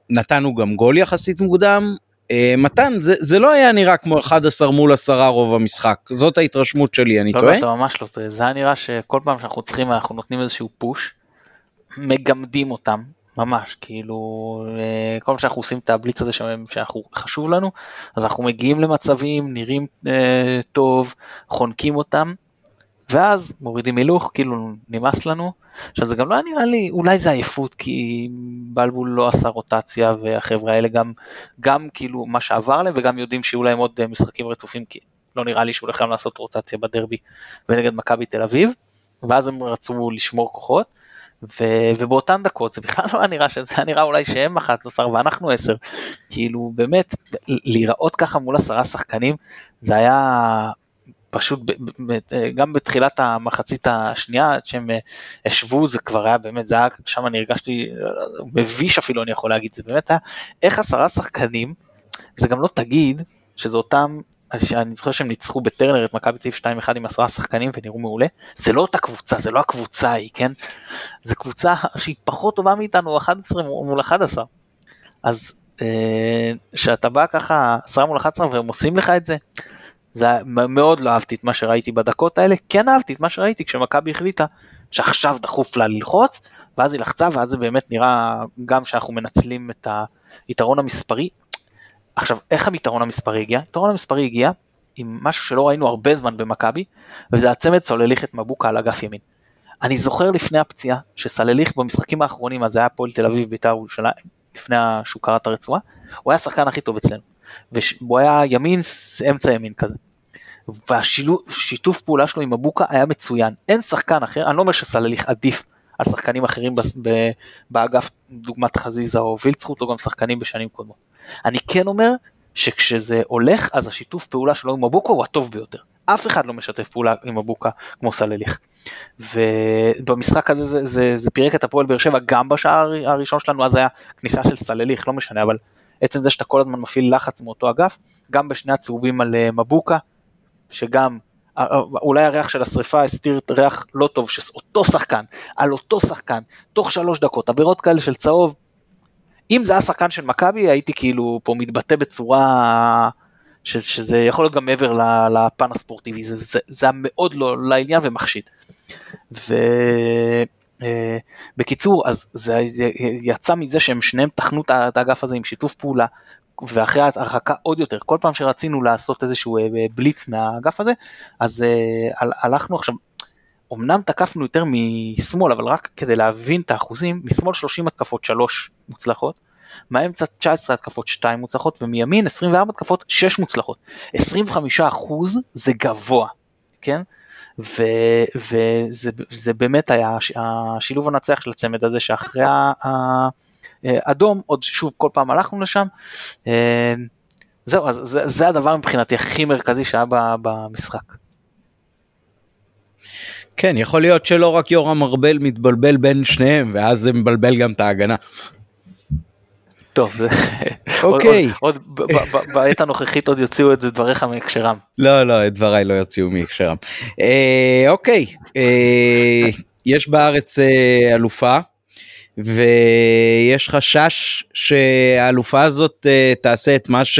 נתנו גם גול יחסית מוקדם, מתן זה, זה לא היה נראה כמו 11 מול 10 רוב המשחק. זאת ההתרשמות שלי אני לא, טועה? לא, אתה ממש לא טועה. זה היה נראה שכל פעם שאנחנו צריכים אנחנו נותנים איזשהו פוש מגמדים אותם ממש, כאילו, אה, כל פעם שאנחנו עושים את הבליץ הזה שאנחנו, חשוב לנו, אז אנחנו מגיעים למצבים, נראים אה, טוב, חונקים אותם, ואז מורידים הילוך, כאילו נמאס לנו. עכשיו זה גם לא נראה לי, אולי זה עייפות, כי בלבול לא עשה רוטציה, והחבר'ה האלה גם, גם כאילו מה שעבר להם, וגם יודעים שיהיו להם עוד אה, משחקים רצופים, כי לא נראה לי שהוא הולך לעשות רוטציה בדרבי ונגד מכבי תל אביב, ואז הם רצו לשמור כוחות. ו, ובאותן דקות זה בכלל לא היה נראה שזה היה נראה אולי שהם 11 ואנחנו 10 כאילו באמת להיראות ככה מול עשרה שחקנים זה היה פשוט גם בתחילת המחצית השנייה שהם אה, השוו זה כבר היה באמת זה היה שם אני הרגשתי מביש אפילו אני יכול להגיד זה באמת היה איך עשרה שחקנים זה גם לא תגיד שזה אותם אני זוכר שהם ניצחו בטרנר את מכבי תל אביב 2-1 עם עשרה שחקנים ונראו מעולה, זה לא אותה קבוצה, זה לא הקבוצה ההיא, כן? זה קבוצה שהיא פחות טובה מאיתנו 11 מול 11. אז כשאתה אה, בא ככה 10 מול 11 והם עושים לך את זה, זה מאוד לא אהבתי את מה שראיתי בדקות האלה, כן אהבתי את מה שראיתי כשמכבי החליטה שעכשיו דחוף לה ללחוץ, ואז היא לחצה ואז זה באמת נראה גם שאנחנו מנצלים את היתרון המספרי, עכשיו, איך היתרון המספרי הגיע? היתרון המספרי הגיע עם משהו שלא ראינו הרבה זמן במכבי, וזה הצמד סולליכת מבוקה על אגף ימין. אני זוכר לפני הפציעה שסלליך במשחקים האחרונים, אז היה הפועל תל אביב בית"ר ירושלים, לפני שהוא קרא את הרצועה, הוא היה השחקן הכי טוב אצלנו. והוא היה ימין, אמצע ימין כזה. והשיתוף פעולה שלו עם מבוקה היה מצוין. אין שחקן אחר, אני לא אומר שסלליך עדיף על שחקנים אחרים באגף, דוגמת חזיזה או וילצחוט, או גם שחקנים בשנים קודמות. אני כן אומר שכשזה הולך, אז השיתוף פעולה שלו עם מבוקה הוא הטוב ביותר. אף אחד לא משתף פעולה עם מבוקה כמו סלליך. ובמשחק הזה זה, זה, זה פירק את הפועל באר שבע גם בשער הראשון שלנו, אז היה כניסה של סלליך, לא משנה, אבל עצם זה שאתה כל הזמן מפעיל לחץ מאותו אגף, גם בשני הצהובים על אה, מבוקה, שגם אולי הריח של השריפה הסתיר ריח לא טוב, שאותו שחקן, על אותו שחקן, תוך שלוש דקות, עבירות כאלה של צהוב, אם זה היה שחקן של מכבי הייתי כאילו פה מתבטא בצורה ש, שזה יכול להיות גם מעבר לפן הספורטיבי, זה, זה, זה היה מאוד לא לעניין ומחשיד. ובקיצור, אה, אז זה, זה יצא מזה שהם שניהם תחנו את האגף הזה עם שיתוף פעולה, ואחרי ההרחקה עוד יותר, כל פעם שרצינו לעשות איזשהו אה, בליץ מהאגף הזה, אז אה, הלכנו עכשיו, אמנם תקפנו יותר משמאל, אבל רק כדי להבין את האחוזים, משמאל 30 התקפות 3 מוצלחות, מהאמצע 19 התקפות 2 מוצלחות, ומימין 24 התקפות 6 מוצלחות. 25 אחוז זה גבוה, כן? וזה באמת היה השילוב הנצח של הצמד הזה שאחרי האדום, עוד שוב כל פעם הלכנו לשם. אה, זהו, אז זה, זה הדבר מבחינתי הכי מרכזי שהיה במשחק. כן, יכול להיות שלא רק יורם ארבל מתבלבל בין שניהם, ואז זה מבלבל גם את ההגנה. טוב, [laughs] אוקיי. עוד בעת הנוכחית עוד יוציאו את דבריך מהקשרם. לא, לא, את דבריי לא יוציאו מהקשרם. אה, אוקיי, אה, יש בארץ אה, אלופה, ויש חשש שהאלופה הזאת תעשה את מה ש...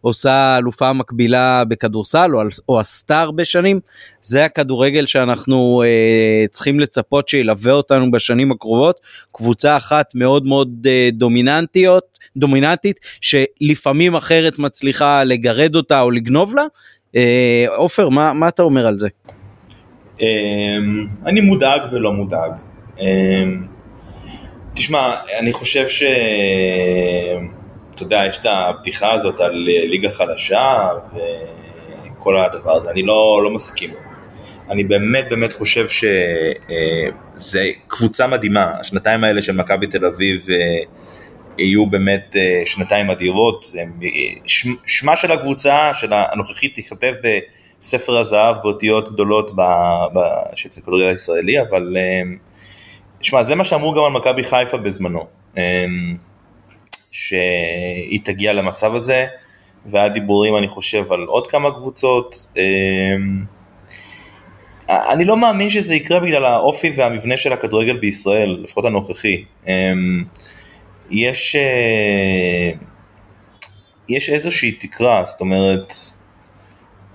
עושה אלופה מקבילה בכדורסל או, עשתה הרבה שנים, זה הכדורגל שאנחנו אה, צריכים לצפות שילווה אותנו בשנים הקרובות, קבוצה אחת מאוד מאוד אה, דומיננטיות, דומיננטית, שלפעמים אחרת מצליחה לגרד אותה או לגנוב לה. אה, עופר, אה, מה, מה אתה אומר על זה? אה, אני מודאג ולא מודאג. תשמע, אני חושב ש... אתה יודע, יש את הפתיחה הזאת על אה, ליגה חדשה וכל הדבר הזה, אני לא, לא מסכים. אני באמת באמת חושב שזה אה, קבוצה מדהימה, השנתיים האלה של מכבי תל אביב אה, יהיו באמת שנתיים אדירות, שמה של הקבוצה של הנוכחית תיכתב בספר הזהב באותיות גדולות של הכדורגל הישראלי, אבל שמע, זה מה שאמרו גם על מכבי חיפה בזמנו. שהיא תגיע למצב הזה, והיה דיבורים אני חושב על עוד כמה קבוצות. אמ, אני לא מאמין שזה יקרה בגלל האופי והמבנה של הכדורגל בישראל, לפחות הנוכחי. אמ, יש, אה, יש איזושהי תקרה, זאת אומרת,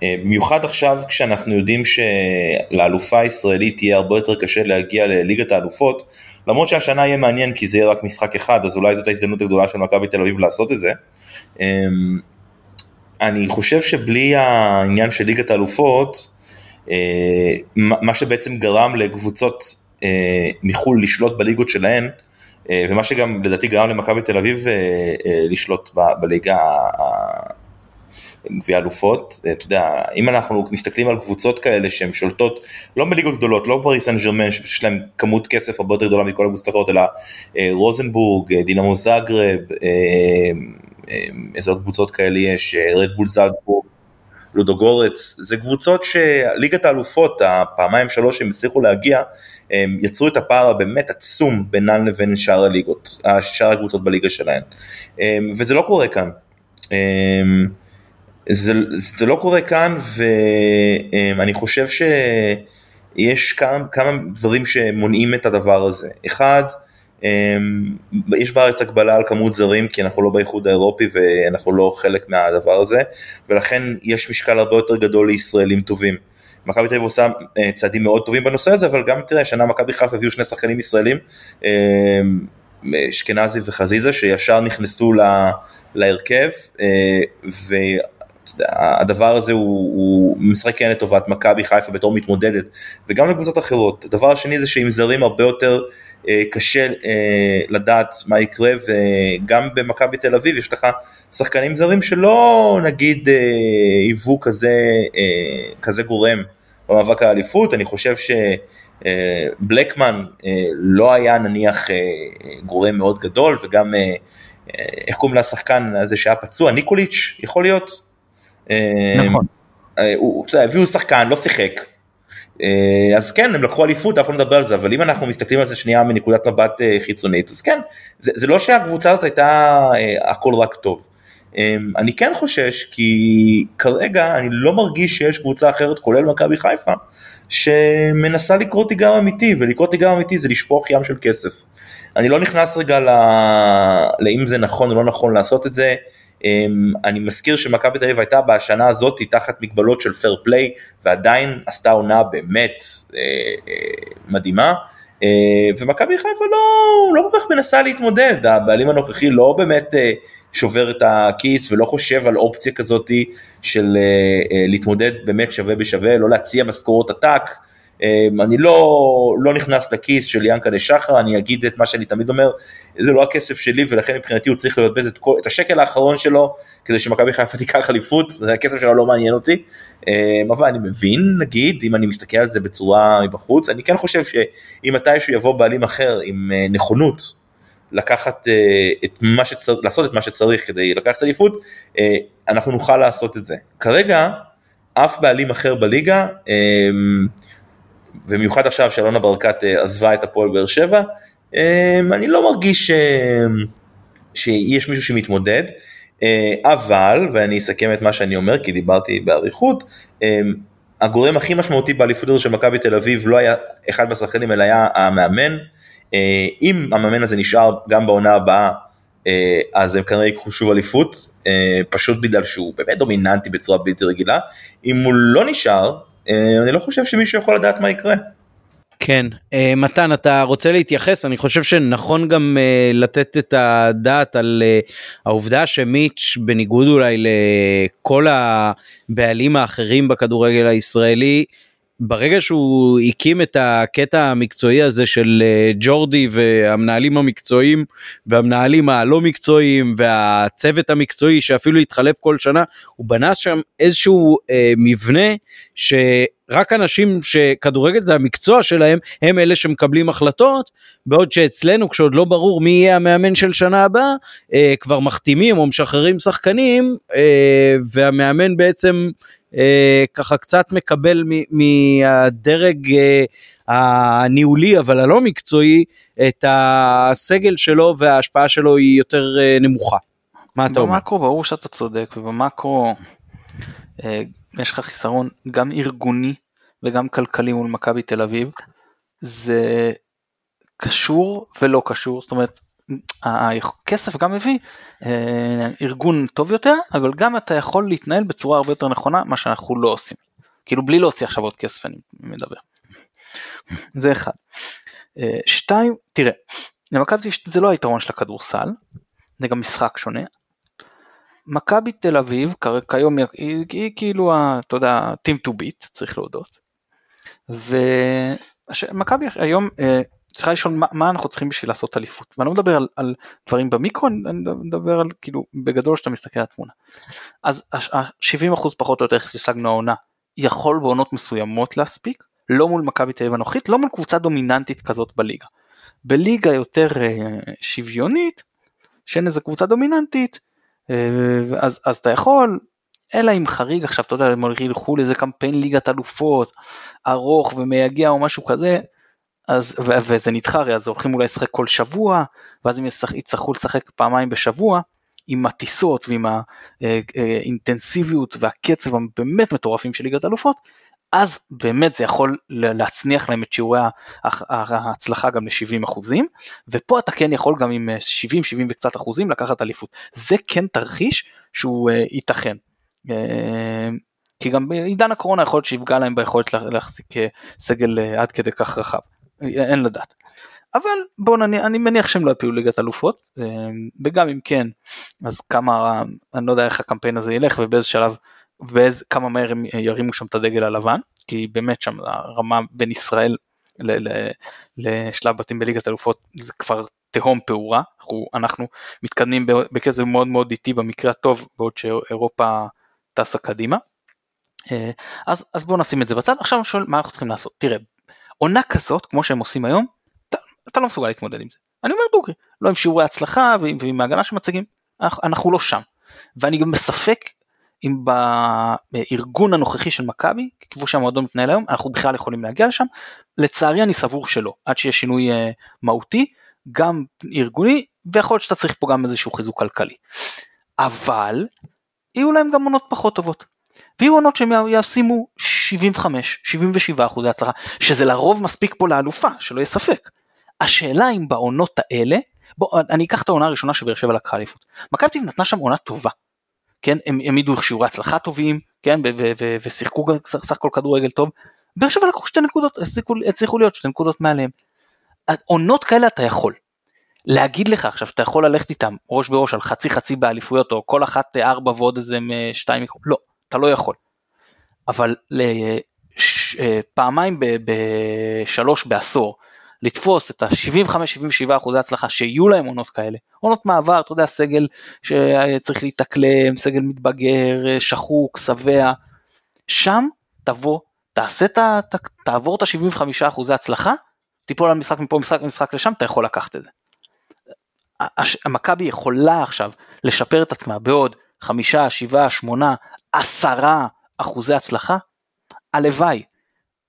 במיוחד עכשיו כשאנחנו יודעים שלאלופה הישראלית יהיה הרבה יותר קשה להגיע לליגת האלופות, למרות שהשנה יהיה מעניין כי זה יהיה רק משחק אחד, אז אולי זאת ההזדמנות הגדולה של מכבי תל אביב לעשות את זה. אני חושב שבלי העניין של ליגת האלופות, מה שבעצם גרם לקבוצות מחו"ל לשלוט בליגות שלהן, ומה שגם לדעתי גרם למכבי תל אביב לשלוט בליגה גביע אלופות, אתה יודע, אם אנחנו מסתכלים על קבוצות כאלה שהן שולטות לא בליגות גדולות, לא פריס סן ג'רמן שיש להם כמות כסף הרבה יותר גדולה מכל הקבוצות האחרות, אלא רוזנבורג, דינמו זאגרב, איזה עוד קבוצות כאלה יש, רדבול לודו גורץ, זה קבוצות שליגת האלופות, הפעמיים שלוש שהם הצליחו להגיע, הם יצרו את הפער הבאמת עצום בינן לבין שאר הליגות, שאר הקבוצות בליגה שלהן, וזה לא קורה כאן. זה, זה לא קורה כאן ואני חושב שיש כמה, כמה דברים שמונעים את הדבר הזה. אחד, יש בארץ הגבלה על כמות זרים כי אנחנו לא באיחוד האירופי ואנחנו לא חלק מהדבר הזה ולכן יש משקל הרבה יותר גדול לישראלים טובים. מכבי תל אביב עושה צעדים מאוד טובים בנושא הזה אבל גם תראה השנה מכבי חיפה הביאו שני שחקנים ישראלים אשכנזי וחזיזה שישר נכנסו להרכב והדבר הזה הוא, הוא משחק כן לטובת מכבי חיפה בתור מתמודדת וגם לקבוצות אחרות. הדבר השני זה שעם זרים הרבה יותר אה, קשה אה, לדעת מה יקרה וגם במכבי תל אביב יש לך שחקנים זרים שלא נגיד אה, היוו כזה, אה, כזה גורם במאבק האליפות, אני חושב שבלקמן אה, אה, לא היה נניח אה, גורם מאוד גדול וגם אה, איך קוראים לשחקן הזה שהיה פצוע, ניקוליץ' יכול להיות? נכון. הביאו שחקן, לא שיחק. אז כן, הם לקחו אליפות, אף אחד לא מדבר על זה, אבל אם אנחנו מסתכלים על זה שנייה מנקודת מבט חיצונית, אז כן, זה, זה לא שהקבוצה הזאת הייתה הכל רק טוב. אני כן חושש, כי כרגע אני לא מרגיש שיש קבוצה אחרת, כולל מכבי חיפה, שמנסה לקרוא תיגר אמיתי, ולקרוא תיגר אמיתי זה לשפוך ים של כסף. אני לא נכנס רגע לאם זה נכון או לא נכון לעשות את זה. אני מזכיר שמכבי תל אביב הייתה בשנה הזאת תחת מגבלות של פייר פליי ועדיין עשתה עונה באמת אה, אה, מדהימה. אה, ומכבי חיפה לא, לא כל כך מנסה להתמודד, הבעלים הנוכחי לא באמת שובר את הכיס ולא חושב על אופציה כזאתי של להתמודד באמת שווה בשווה, לא להציע משכורות עתק. אמ, אני לא, לא נכנס לכיס של ינקלה שחר, אני אגיד את מה שאני תמיד אומר, זה לא הכסף שלי ולכן מבחינתי הוא צריך לבזבז את, את השקל האחרון שלו כדי שמכבי חיפה תיקח אליפות, הכסף שלו לא מעניין אותי, אמ, אבל אני מבין נגיד אם אני מסתכל על זה בצורה מבחוץ, אני כן חושב שאם מתישהו יבוא בעלים אחר עם אה, נכונות לקחת אה, את מה שצריך, לעשות את מה שצריך כדי לקחת אליפות, אה, אנחנו נוכל לעשות את זה. כרגע אף בעלים אחר בליגה, אמ, במיוחד עכשיו שאלונה ברקת אה, עזבה את הפועל באר שבע, אה, אני לא מרגיש ש... שיש מישהו שמתמודד, אה, אבל, ואני אסכם את מה שאני אומר כי דיברתי באריכות, הגורם הכי משמעותי באליפות הזו של מכבי תל אביב לא היה אחד מהשחקנים אלא היה המאמן. אם המאמן הזה נשאר גם בעונה הבאה, אז הם כנראה ייקחו שוב אליפות, פשוט בגלל שהוא באמת דומיננטי בצורה בלתי רגילה. אם הוא לא נשאר, אה, אני לא חושב שמישהו יכול לדעת מה יקרה. כן, אה, מתן אתה רוצה להתייחס אני חושב שנכון גם uh, לתת את הדעת על העובדה שמיץ' בניגוד אולי לכל הבעלים האחרים בכדורגל הישראלי ברגע שהוא הקים את הקטע המקצועי הזה של אה, ג'ורדי והמנהלים המקצועיים והמנהלים הלא מקצועיים והצוות המקצועי שאפילו התחלף כל שנה הוא בנה שם איזשהו אה, מבנה שרק אנשים שכדורגל זה המקצוע שלהם הם אלה שמקבלים החלטות בעוד שאצלנו כשעוד לא ברור מי יהיה המאמן של שנה הבאה אה, כבר מחתימים או משחררים שחקנים אה, והמאמן בעצם ככה קצת מקבל מהדרג אה, הניהולי אבל הלא מקצועי את הסגל שלו וההשפעה שלו היא יותר אה, נמוכה. מה אתה אומר? במקרו ברור שאתה צודק ובמקרו אה, יש לך חיסרון גם ארגוני וגם כלכלי מול מכבי תל אביב. זה קשור ולא קשור זאת אומרת הכסף גם מביא אה, ארגון טוב יותר, אבל גם אתה יכול להתנהל בצורה הרבה יותר נכונה, מה שאנחנו לא עושים. כאילו בלי להוציא עכשיו עוד כסף אני מדבר. זה אחד. אה, שתיים, תראה, למכבי זה לא היתרון של הכדורסל, זה גם משחק שונה. מכבי תל אביב כיום היא, היא כאילו, אתה יודע, team to beat, צריך להודות. ומכבי היום אה, צריכה לשאול מה, מה אנחנו צריכים בשביל לעשות אליפות. ואני לא מדבר על, על דברים במיקרו, אני מדבר על כאילו בגדול שאתה מסתכל על התמונה. אז ה-70% פחות או יותר שהשגנו העונה יכול בעונות מסוימות להספיק, לא מול מכבי תל אביב הנוכחית, לא מול קבוצה דומיננטית כזאת בליגה. בליגה יותר אה, שוויונית, שאין איזה קבוצה דומיננטית, אה, אז, אז אתה יכול, אלא אם חריג עכשיו, אתה יודע, הם ילכו לאיזה קמפיין ליגת אלופות, ארוך ומייגע או משהו כזה, אז, ו, וזה נדחה הרי, אז הולכים אולי לשחק כל שבוע, ואז הם יצטרכו לשחק פעמיים בשבוע, עם הטיסות ועם האינטנסיביות אה, והקצב הבאמת מטורפים של ליגת אלופות, אז באמת זה יכול להצניח להם את שיעורי ההצלחה גם ל-70 אחוזים, ופה אתה כן יכול גם עם 70, 70 וקצת אחוזים לקחת אליפות. זה כן תרחיש שהוא אה, ייתכן. אה, כי גם בעידן הקורונה יכול להיות שיפגע להם ביכולת להחזיק סגל עד כדי כך רחב, אין לדעת. אבל בואו נניח, אני מניח שהם לא יפילו ליגת אלופות, וגם אם כן, אז כמה, אני לא יודע איך הקמפיין הזה ילך ובאיזה שלב, וכמה מהר הם ירימו שם את הדגל הלבן, כי באמת שם הרמה בין ישראל ל, ל, לשלב בתים בליגת אלופות זה כבר תהום פעורה, אנחנו, אנחנו מתקדמים בקצב מאוד מאוד איטי במקרה הטוב, בעוד שאירופה טסה קדימה. אז, אז בואו נשים את זה בצד, עכשיו אני שואל מה אנחנו צריכים לעשות, תראה, עונה כזאת כמו שהם עושים היום, אתה, אתה לא מסוגל להתמודד עם זה. אני אומר דוגרי, לא עם שיעורי הצלחה ועם, ועם ההגנה שמציגים, אנחנו, לא שם. ואני גם בספק אם בארגון הנוכחי של מכבי, כמו שהמועדון מתנהל היום, אנחנו בכלל יכולים להגיע לשם. לצערי אני סבור שלא, עד שיש שינוי uh, מהותי, גם ארגוני, ויכול להיות שאתה צריך פה גם איזשהו חיזוק כלכלי. אבל יהיו להם גם עונות פחות טובות. ויהיו עונות שהם ישימו 75, 77 אחוזי הצלחה, שזה לרוב מספיק פה לאלופה, שלא יהיה ספק. השאלה אם בעונות האלה, בוא אני אקח את העונה הראשונה שבאר שבע לקחה אליפות. מכבי נתנה שם עונה טובה. כן, הם העמידו שיעורי הצלחה טובים, כן, ושיחקו סך הכל כדורגל טוב. באר שבע לקחו שתי נקודות, הצליחו להיות שתי נקודות מעליהם. עונות כאלה אתה יכול. להגיד לך עכשיו שאתה יכול ללכת איתם ראש בראש על חצי חצי באליפויות או כל אחת ארבע ועוד איזה שתיים, לא, אתה לא יכול. אבל אה, פעמיים בשלוש בעשור לתפוס את ה-75-77 אחוזי הצלחה שיהיו להם עונות כאלה, עונות מעבר, אתה יודע, סגל שצריך להתאקלם, סגל מתבגר, שחוק, שבע, שם תבוא, תעשה את ה... תעבור את ה-75 אחוזי הצלחה, תיפול על משחק מפה, משחק משחק לשם, אתה יכול לקחת את זה. המכבי יכולה עכשיו לשפר את עצמה בעוד חמישה, שבעה, שמונה, עשרה אחוזי הצלחה, הלוואי.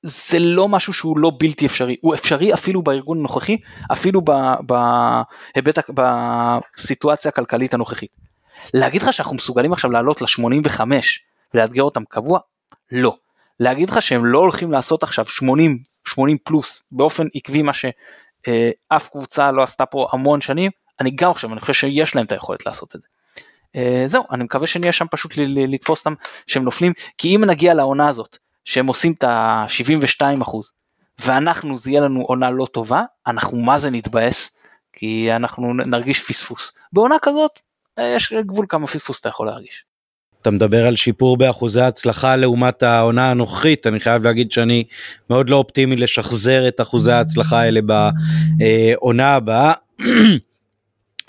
זה לא משהו שהוא לא בלתי אפשרי, הוא אפשרי אפילו בארגון הנוכחי, אפילו בהיבט, בסיטואציה הכלכלית הנוכחית. להגיד לך שאנחנו מסוגלים עכשיו לעלות ל-85 ולאתגר אותם קבוע? לא. להגיד לך שהם לא הולכים לעשות עכשיו 80, 80 פלוס באופן עקבי מה שאף קבוצה לא עשתה פה המון שנים, אני גם חושב, אני חושב שיש להם את היכולת לעשות את זה. אה, זהו, אני מקווה שנהיה שם פשוט לתפוס אותם שהם נופלים, כי אם נגיע לעונה הזאת, שהם עושים את ה-72 אחוז, ואנחנו, זה יהיה לנו עונה לא טובה, אנחנו מה זה נתבאס, כי אנחנו נרגיש פספוס. בעונה כזאת, אה, יש גבול כמה פספוס אתה יכול להרגיש. אתה מדבר על שיפור באחוזי הצלחה לעומת העונה הנוכחית, אני חייב להגיד שאני מאוד לא אופטימי לשחזר את אחוזי ההצלחה האלה בעונה הבאה. [clears throat]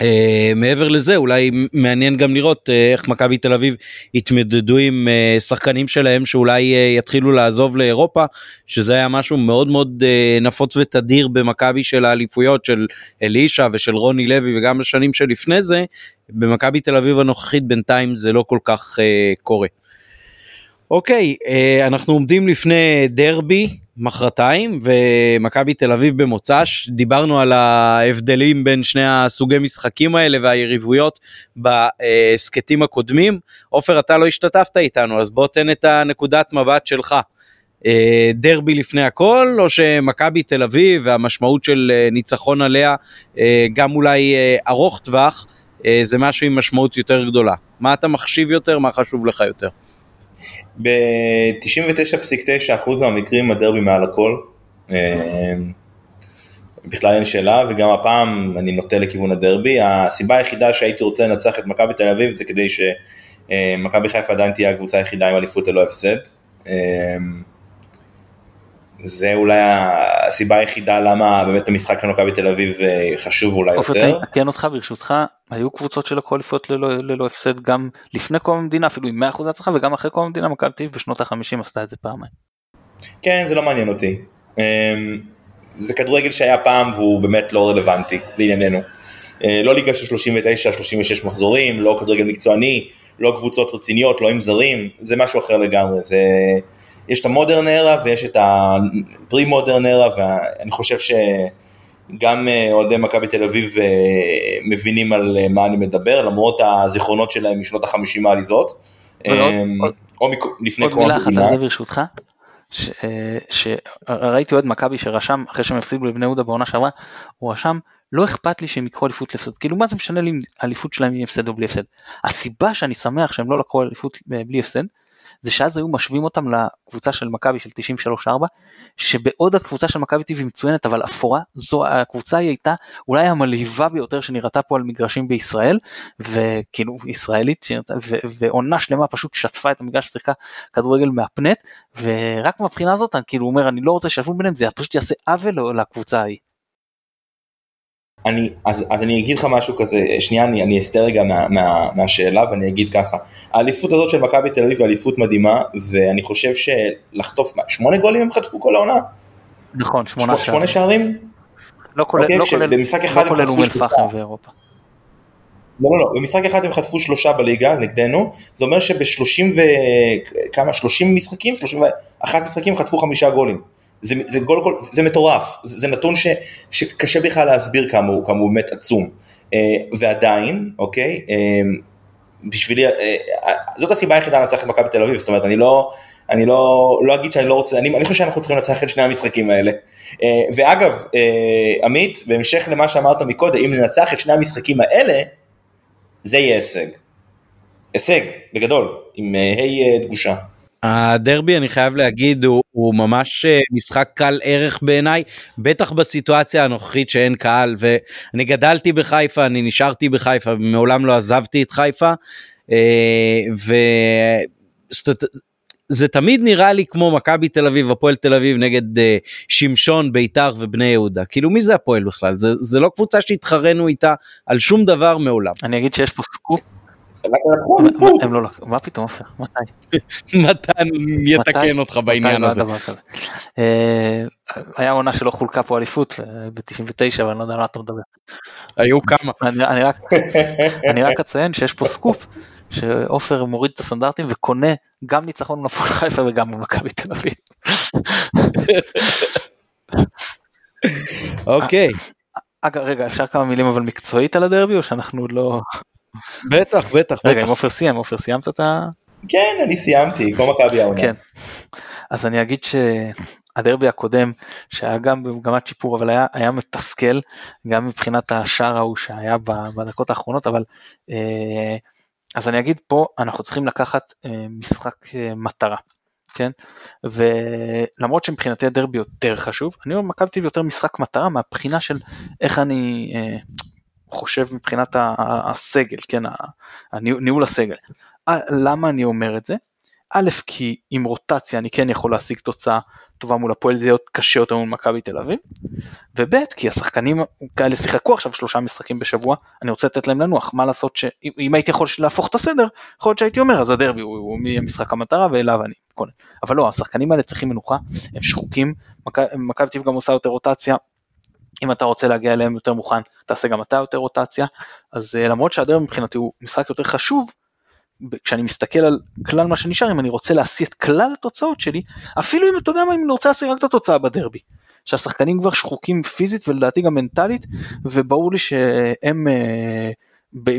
Uh, מעבר לזה אולי מעניין גם לראות uh, איך מכבי תל אביב יתמודדו עם uh, שחקנים שלהם שאולי יתחילו לעזוב לאירופה שזה היה משהו מאוד מאוד נפוץ ותדיר במכבי של האליפויות של אלישע ושל רוני לוי וגם בשנים שלפני זה במכבי תל אביב הנוכחית בינתיים זה לא כל כך קורה. אוקיי uh, אנחנו עומדים לפני דרבי מחרתיים ומכבי תל אביב במוצ"ש דיברנו על ההבדלים בין שני הסוגי משחקים האלה והיריבויות בהסכתים הקודמים עופר אתה לא השתתפת איתנו אז בוא תן את הנקודת מבט שלך אה, דרבי לפני הכל, או שמכבי תל אביב והמשמעות של אה, ניצחון עליה, אה, גם אולי אה, ארוך טווח, אה, זה משהו עם משמעות יותר גדולה. מה אתה מחשיב יותר, מה חשוב לך יותר? ב-99.9% מהמקרים הדרבי מעל הכל. אה, בכלל אין שאלה, וגם הפעם אני נוטה לכיוון הדרבי. הסיבה היחידה שהייתי רוצה לנצח את מכבי תל אביב זה כדי שמכבי חיפה עדיין תהיה הקבוצה היחידה עם אליפות ללא הפסד. זה אולי הסיבה היחידה למה באמת המשחק של מכבי תל אביב אה, חשוב אולי עופר, יותר. אני אתקן אותך ברשותך, היו קבוצות שלקחו אליפויות ללא, ללא הפסד גם לפני קום המדינה, אפילו עם 100% הצלחה, וגם אחרי קום המדינה, מכבי תל אביב בשנות ה-50 עשתה את זה פעמיים. כן, זה לא מעניין אותי. אמ, זה כדורגל שהיה פעם והוא באמת לא רלוונטי לענייננו. אה, לא ליגה של 39-36 מחזורים, לא כדורגל מקצועני, לא קבוצות רציניות, לא עם זרים, זה משהו אחר לגמרי. זה... יש את המודרן ארה ויש את הפרי מודרן ארה, ואני חושב שגם אה, אוהדי מכבי תל אביב אה, מבינים על מה אני מדבר, למרות הזיכרונות שלהם משנות החמישים העליזות. עוד- אמ, עוד- או לפני עוד קום מילה אחת על. זה ברשותך, אה, שראיתי אוהד מכבי שרשם אחרי שהם הפסידו לבני יהודה בעונה שעברה, הוא רשם לא אכפת לי שהם יקחו אליפות להפסד, כאילו מה זה משנה לי אם האליפות שלהם היא הפסד או בלי הפסד. הסיבה שאני שמח שהם לא לקחו אליפות אה, בלי הפסד, זה שאז היו משווים אותם לקבוצה של מכבי של 93-4, שבעוד הקבוצה של מכבי טבעי מצוינת אבל אפורה, זו הקבוצה היא הייתה אולי המלהיבה ביותר שנראתה פה על מגרשים בישראל, וכאילו ישראלית, ועונה שלמה פשוט שטפה את המגרש, שיחקה כדורגל מהפנט, ורק מהבחינה הזאת אני כאילו אומר אני לא רוצה שישבו ביניהם, זה פשוט יעשה עוול לקבוצה ההיא. אני, אז, אז אני אגיד לך משהו כזה, שנייה אני, אני אסתר רגע מה, מה, מהשאלה ואני אגיד ככה, האליפות הזאת של מכבי תל אביב היא אליפות מדהימה ואני חושב שלחטוף, מה, שמונה גולים הם חטפו כל העונה? נכון, שמונה שמונה, שמונה שערים. שערים? לא כולל, אוקיי, לא כולל, לא כולל אום אל שלושה. פחם ואירופה. לא, לא, לא, במשחק אחד הם חטפו שלושה בליגה נגדנו, זה אומר שב-30 ו... כמה? 30 משחקים? 31 משחקים חטפו חמישה גולים. זה, זה גול, גול, זה מטורף, זה, זה נתון ש, שקשה בכלל להסביר כמה הוא, כמה הוא באמת עצום. אה, ועדיין, אוקיי, אה, בשבילי, אה, זאת הסיבה היחידה לנצח את מכבי תל אביב, זאת אומרת, אני לא, אני לא, לא אגיד שאני לא רוצה, אני, אני חושב שאנחנו צריכים לנצח את שני המשחקים האלה. אה, ואגב, אה, עמית, בהמשך למה שאמרת מקודם, אם ננצח את שני המשחקים האלה, זה יהיה הישג. הישג, בגדול, עם ה' אה, דגושה. הדרבי אני חייב להגיד הוא, הוא ממש אה, משחק קל ערך בעיניי בטח בסיטואציה הנוכחית שאין קהל ואני גדלתי בחיפה אני נשארתי בחיפה מעולם לא עזבתי את חיפה אה, וזה תמיד נראה לי כמו מכבי תל אביב הפועל תל אביב נגד אה, שמשון ביתר ובני יהודה. כאילו מי זה הפועל בכלל? זה, זה לא קבוצה שהתחרנו איתה על שום דבר מעולם. אני אגיד שיש פה סקופ. הם לא לקחו, מה פתאום עופר, מתי? מתן יתקן? אותך בעניין לא הזה. היה? אה, עונה שלא חולקה פה אליפות ב-99 אבל אני לא יודע על מה אתה מדבר. היו כמה. אני רק אציין שיש פה סקופ שעופר מוריד את הסטנדרטים וקונה גם ניצחון מול חיפה וגם מול מכבי תל אביב. אוקיי. אגב רגע אפשר כמה מילים אבל מקצועית על הדרבי או שאנחנו עוד לא בטח בטח רגע בטח. אם עופר סיים עופר סיימת את ה... כן, אני סיימתי, כמו מכבי העונה. כן. אז אני אגיד שהדרבי הקודם שהיה גם במגמת שיפור אבל היה, היה מתסכל גם מבחינת השער ההוא שהיה בדקות האחרונות אבל אה, אז אני אגיד פה אנחנו צריכים לקחת אה, משחק אה, מטרה. כן ולמרות שמבחינתי הדרבי יותר חשוב אני אומר מכבי תל אביב יותר משחק מטרה מהבחינה של איך אני חושב מבחינת הסגל כן ניהול הסגל. למה אני אומר את זה? א', כי עם רוטציה אני כן יכול להשיג תוצאה טובה מול הפועל, זה יהיה קשה יותר מול מכבי תל אביב, וב', כי השחקנים כאלה שיחקו עכשיו שלושה משחקים בשבוע, אני רוצה לתת להם לנוח, מה לעשות שאם הייתי יכול להפוך את הסדר, יכול להיות שהייתי אומר אז הדרבי הוא, הוא משחק המטרה ואליו אני קונה, אבל לא, השחקנים האלה צריכים מנוחה, הם שחוקים, מכ- מכבי תל אביב גם עושה יותר רוטציה, אם אתה רוצה להגיע אליהם יותר מוכן, תעשה גם אתה יותר רוטציה, אז אה, למרות שהדרבי מבחינתי הוא משחק יותר חשוב, כשאני מסתכל על כלל מה שנשאר, אם אני רוצה להשיא את כלל התוצאות שלי, אפילו אם אתה יודע מה, אם אני רוצה להשיא רק את התוצאה בדרבי, שהשחקנים כבר שחוקים פיזית ולדעתי גם מנטלית, וברור לי שהם, אה, ב,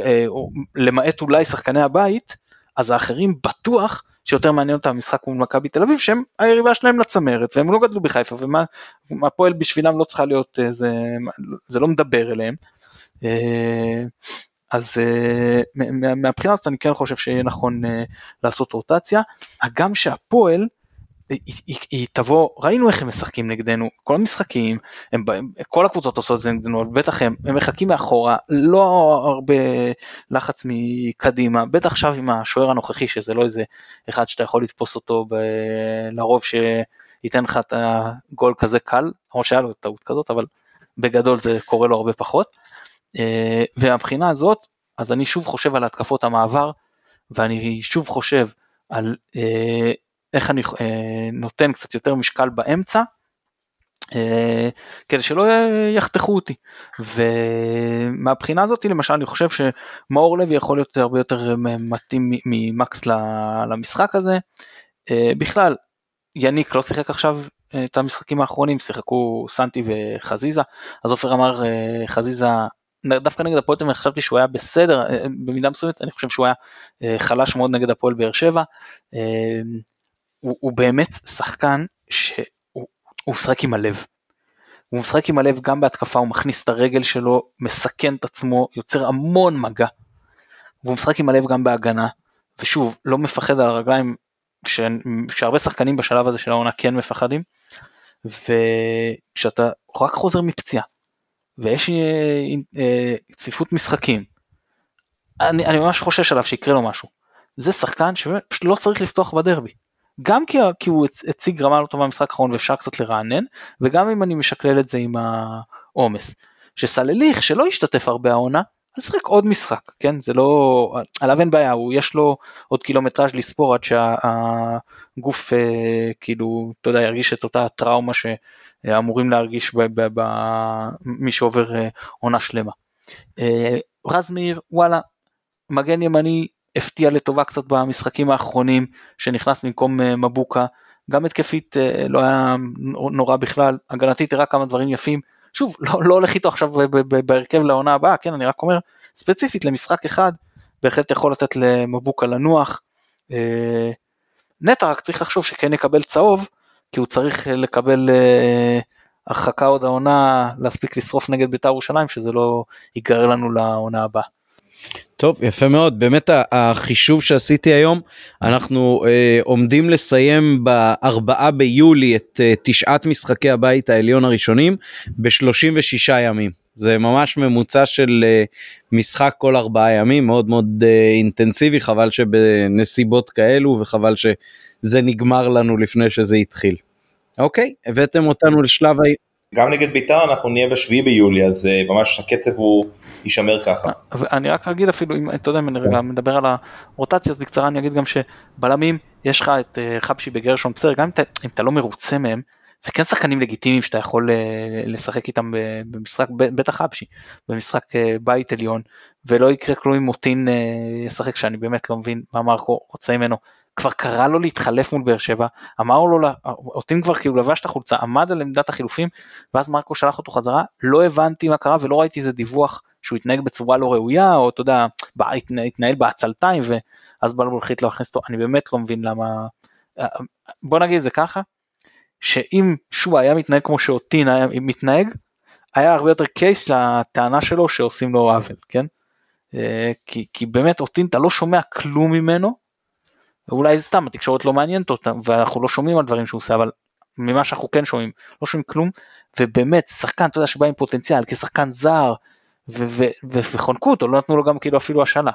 אה, למעט אולי שחקני הבית, אז האחרים בטוח שיותר מעניין אותם המשחק מול מכבי תל אביב שהם היריבה שלהם לצמרת והם לא גדלו בחיפה ומה הפועל בשבילם לא צריכה להיות זה, זה לא מדבר אליהם. אז מהבחינה הזאת אני כן חושב שיהיה נכון לעשות רוטציה, הגם שהפועל היא, היא, היא תבוא, ראינו איך הם משחקים נגדנו, כל המשחקים, הם, כל הקבוצות עושות את זה נגדנו, בטח הם, הם מחכים מאחורה, לא הרבה לחץ מקדימה, בטח עכשיו עם השוער הנוכחי שזה לא איזה אחד שאתה יכול לתפוס אותו ב, לרוב שייתן לך את הגול כזה קל, כמו שהיה לו טעות כזאת, אבל בגדול זה קורה לו הרבה פחות. אה, והבחינה הזאת, אז אני שוב חושב על התקפות המעבר, ואני שוב חושב על אה, איך אני אה, נותן קצת יותר משקל באמצע, אה, כדי שלא יחתכו אותי. ומהבחינה הזאת למשל אני חושב שמאור לוי יכול להיות הרבה יותר מתאים ממקס למשחק הזה. אה, בכלל, יניק לא שיחק עכשיו את המשחקים האחרונים, שיחקו סנטי וחזיזה, אז עופר אמר חזיזה דווקא נגד הפועל תל חשבתי שהוא היה בסדר, במידה מסוימת אני חושב שהוא היה חלש מאוד נגד הפועל באר שבע. הוא, הוא באמת שחקן שהוא משחק עם הלב. הוא משחק עם הלב גם בהתקפה, הוא מכניס את הרגל שלו, מסכן את עצמו, יוצר המון מגע. והוא משחק עם הלב גם בהגנה, ושוב, לא מפחד על הרגליים, ש... שהרבה שחקנים בשלב הזה של העונה כן מפחדים, וכשאתה רק חוזר מפציעה, ויש אה, אה, צפיפות משחקים, אני, אני ממש חושש עליו שיקרה לו משהו. זה שחקן שפשוט לא צריך לפתוח בדרבי. גם כי, כי הוא הציג רמה לא טובה במשחק האחרון ואפשר קצת לרענן, וגם אם אני משקלל את זה עם העומס. שסלליך שלא השתתף הרבה העונה, אז רק עוד משחק, כן? זה לא, עליו אין בעיה, הוא יש לו עוד קילומטראז' לספור עד שהגוף אה, כאילו, אתה יודע, ירגיש את אותה טראומה שאמורים להרגיש מי שעובר אה, עונה שלמה. אה, רז מאיר, וואלה, מגן ימני הפתיע לטובה קצת במשחקים האחרונים שנכנס במקום אה, מבוקה, גם התקפית אה, לא היה נורא בכלל, הגנתית הראה כמה דברים יפים, שוב לא, לא הולך איתו עכשיו בהרכב לעונה הבאה, כן אני רק אומר ספציפית למשחק אחד בהחלט יכול לתת למבוקה לנוח. אה, נטע רק צריך לחשוב שכן יקבל צהוב כי הוא צריך לקבל הרחקה עוד העונה להספיק לשרוף נגד בית"ר ירושלים שזה לא ייגרר לנו לעונה הבאה. טוב יפה מאוד באמת החישוב שעשיתי היום אנחנו אה, עומדים לסיים בארבעה ביולי את אה, תשעת משחקי הבית העליון הראשונים ב-36 ימים זה ממש ממוצע של אה, משחק כל ארבעה ימים מאוד מאוד אה, אינטנסיבי חבל שבנסיבות כאלו וחבל שזה נגמר לנו לפני שזה התחיל. אוקיי הבאתם אותנו לשלב ה... גם נגד בית"ר אנחנו נהיה בשביעי ביולי אז אה, ממש הקצב הוא יישמר ככה. אני רק אגיד אפילו אם אתה יודע אם אני רגע מדבר על הרוטציה אז בקצרה אני אגיד גם שבלמים יש לך את אה, חבשי בגרשון בסדר גם אם אתה לא מרוצה מהם זה כן שחקנים לגיטימיים שאתה יכול אה, לשחק איתם במשחק בטח חבשי במשחק בית עליון ולא יקרה כלום אם מוטין ישחק שאני באמת לא מבין מה מרקו רוצה ממנו כבר קרא לו להתחלף מול באר שבע, אמר לו, אותי כבר כאילו לבש את החולצה, עמד על עמדת החילופים, ואז מרקו שלח אותו חזרה, לא הבנתי מה קרה ולא ראיתי איזה דיווח שהוא התנהג בצורה לא ראויה, או אתה יודע, התנהל בעצלתיים, ואז בלבול החליט לא להכניס אותו, אני באמת לא מבין למה, בוא נגיד את זה ככה, שאם שועה היה מתנהג כמו שאוטין היה מתנהג, היה הרבה יותר קייס לטענה שלו שעושים לו עוול, כן? אה, כי, כי באמת אותין אתה לא שומע כלום ממנו, אולי סתם התקשורת לא מעניינת אותם ואנחנו לא שומעים על דברים שהוא עושה אבל ממה שאנחנו כן שומעים לא שומעים כלום ובאמת שחקן אתה יודע שבא עם פוטנציאל כשחקן זר וחונקו אותו לא נתנו לו גם כאילו אפילו השנה.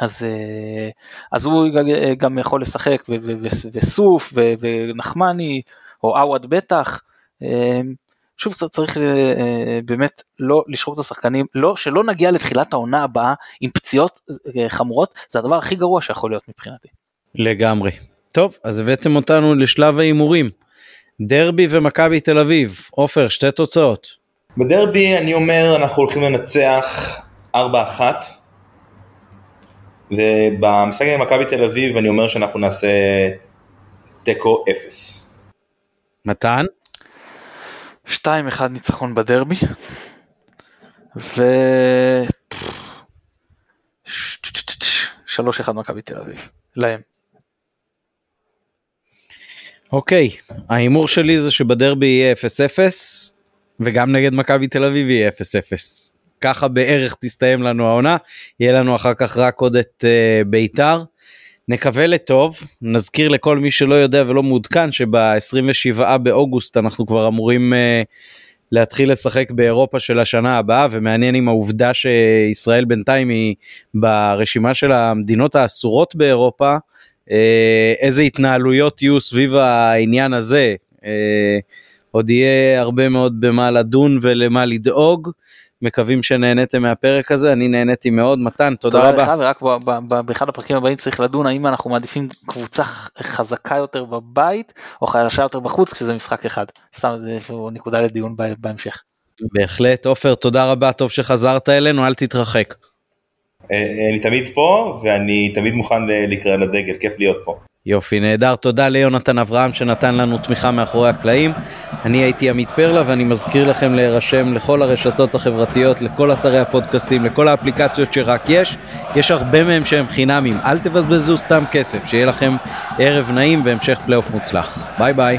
אז, אה, אז הוא גם יכול לשחק וסוף ונחמני או עווד בטח. אה, שוב צריך אה, באמת לא לשחוק את השחקנים, לא, שלא נגיע לתחילת העונה הבאה עם פציעות חמורות, זה הדבר הכי גרוע שיכול להיות מבחינתי. לגמרי. טוב, אז הבאתם אותנו לשלב ההימורים. דרבי ומכבי תל אביב. עופר, שתי תוצאות. בדרבי אני אומר אנחנו הולכים לנצח 4-1. ובמשחק עם מכבי תל אביב אני אומר שאנחנו נעשה תיקו 0. מתן? 2-1 ניצחון בדרבי. ו... 3-1 מכבי תל אביב. להם. אוקיי, ההימור שלי זה שבדרבי יהיה 0-0 וגם נגד מכבי תל אביב יהיה 0-0. ככה בערך תסתיים לנו העונה, יהיה לנו אחר כך רק עוד את uh, ביתר. נקווה לטוב, נזכיר לכל מי שלא יודע ולא מעודכן שב-27 באוגוסט אנחנו כבר אמורים uh, להתחיל לשחק באירופה של השנה הבאה ומעניין עם העובדה שישראל בינתיים היא ברשימה של המדינות האסורות באירופה, איזה התנהלויות יהיו סביב העניין הזה. Uh, עוד יהיה הרבה מאוד במה לדון ולמה לדאוג. מקווים שנהניתם מהפרק הזה, אני נהניתי מאוד. מתן, תודה, תודה רבה. לך, ורק באחד הפרקים הבאים צריך לדון האם אנחנו מעדיפים קבוצה חזקה יותר בבית או חלשה יותר בחוץ כשזה משחק אחד. סתם זה נקודה לדיון בהמשך. בהחלט, עופר, תודה רבה, טוב שחזרת אלינו, אל תתרחק. אה, אני תמיד פה ואני תמיד מוכן להיקרא לדגל, כיף להיות פה. יופי נהדר תודה ליונתן אברהם שנתן לנו תמיכה מאחורי הקלעים. אני הייתי עמית פרלה ואני מזכיר לכם להירשם לכל הרשתות החברתיות לכל אתרי הפודקאסטים לכל האפליקציות שרק יש. יש הרבה מהם שהם חינמים. אל תבזבזו סתם כסף שיהיה לכם ערב נעים והמשך פלייאוף מוצלח. ביי ביי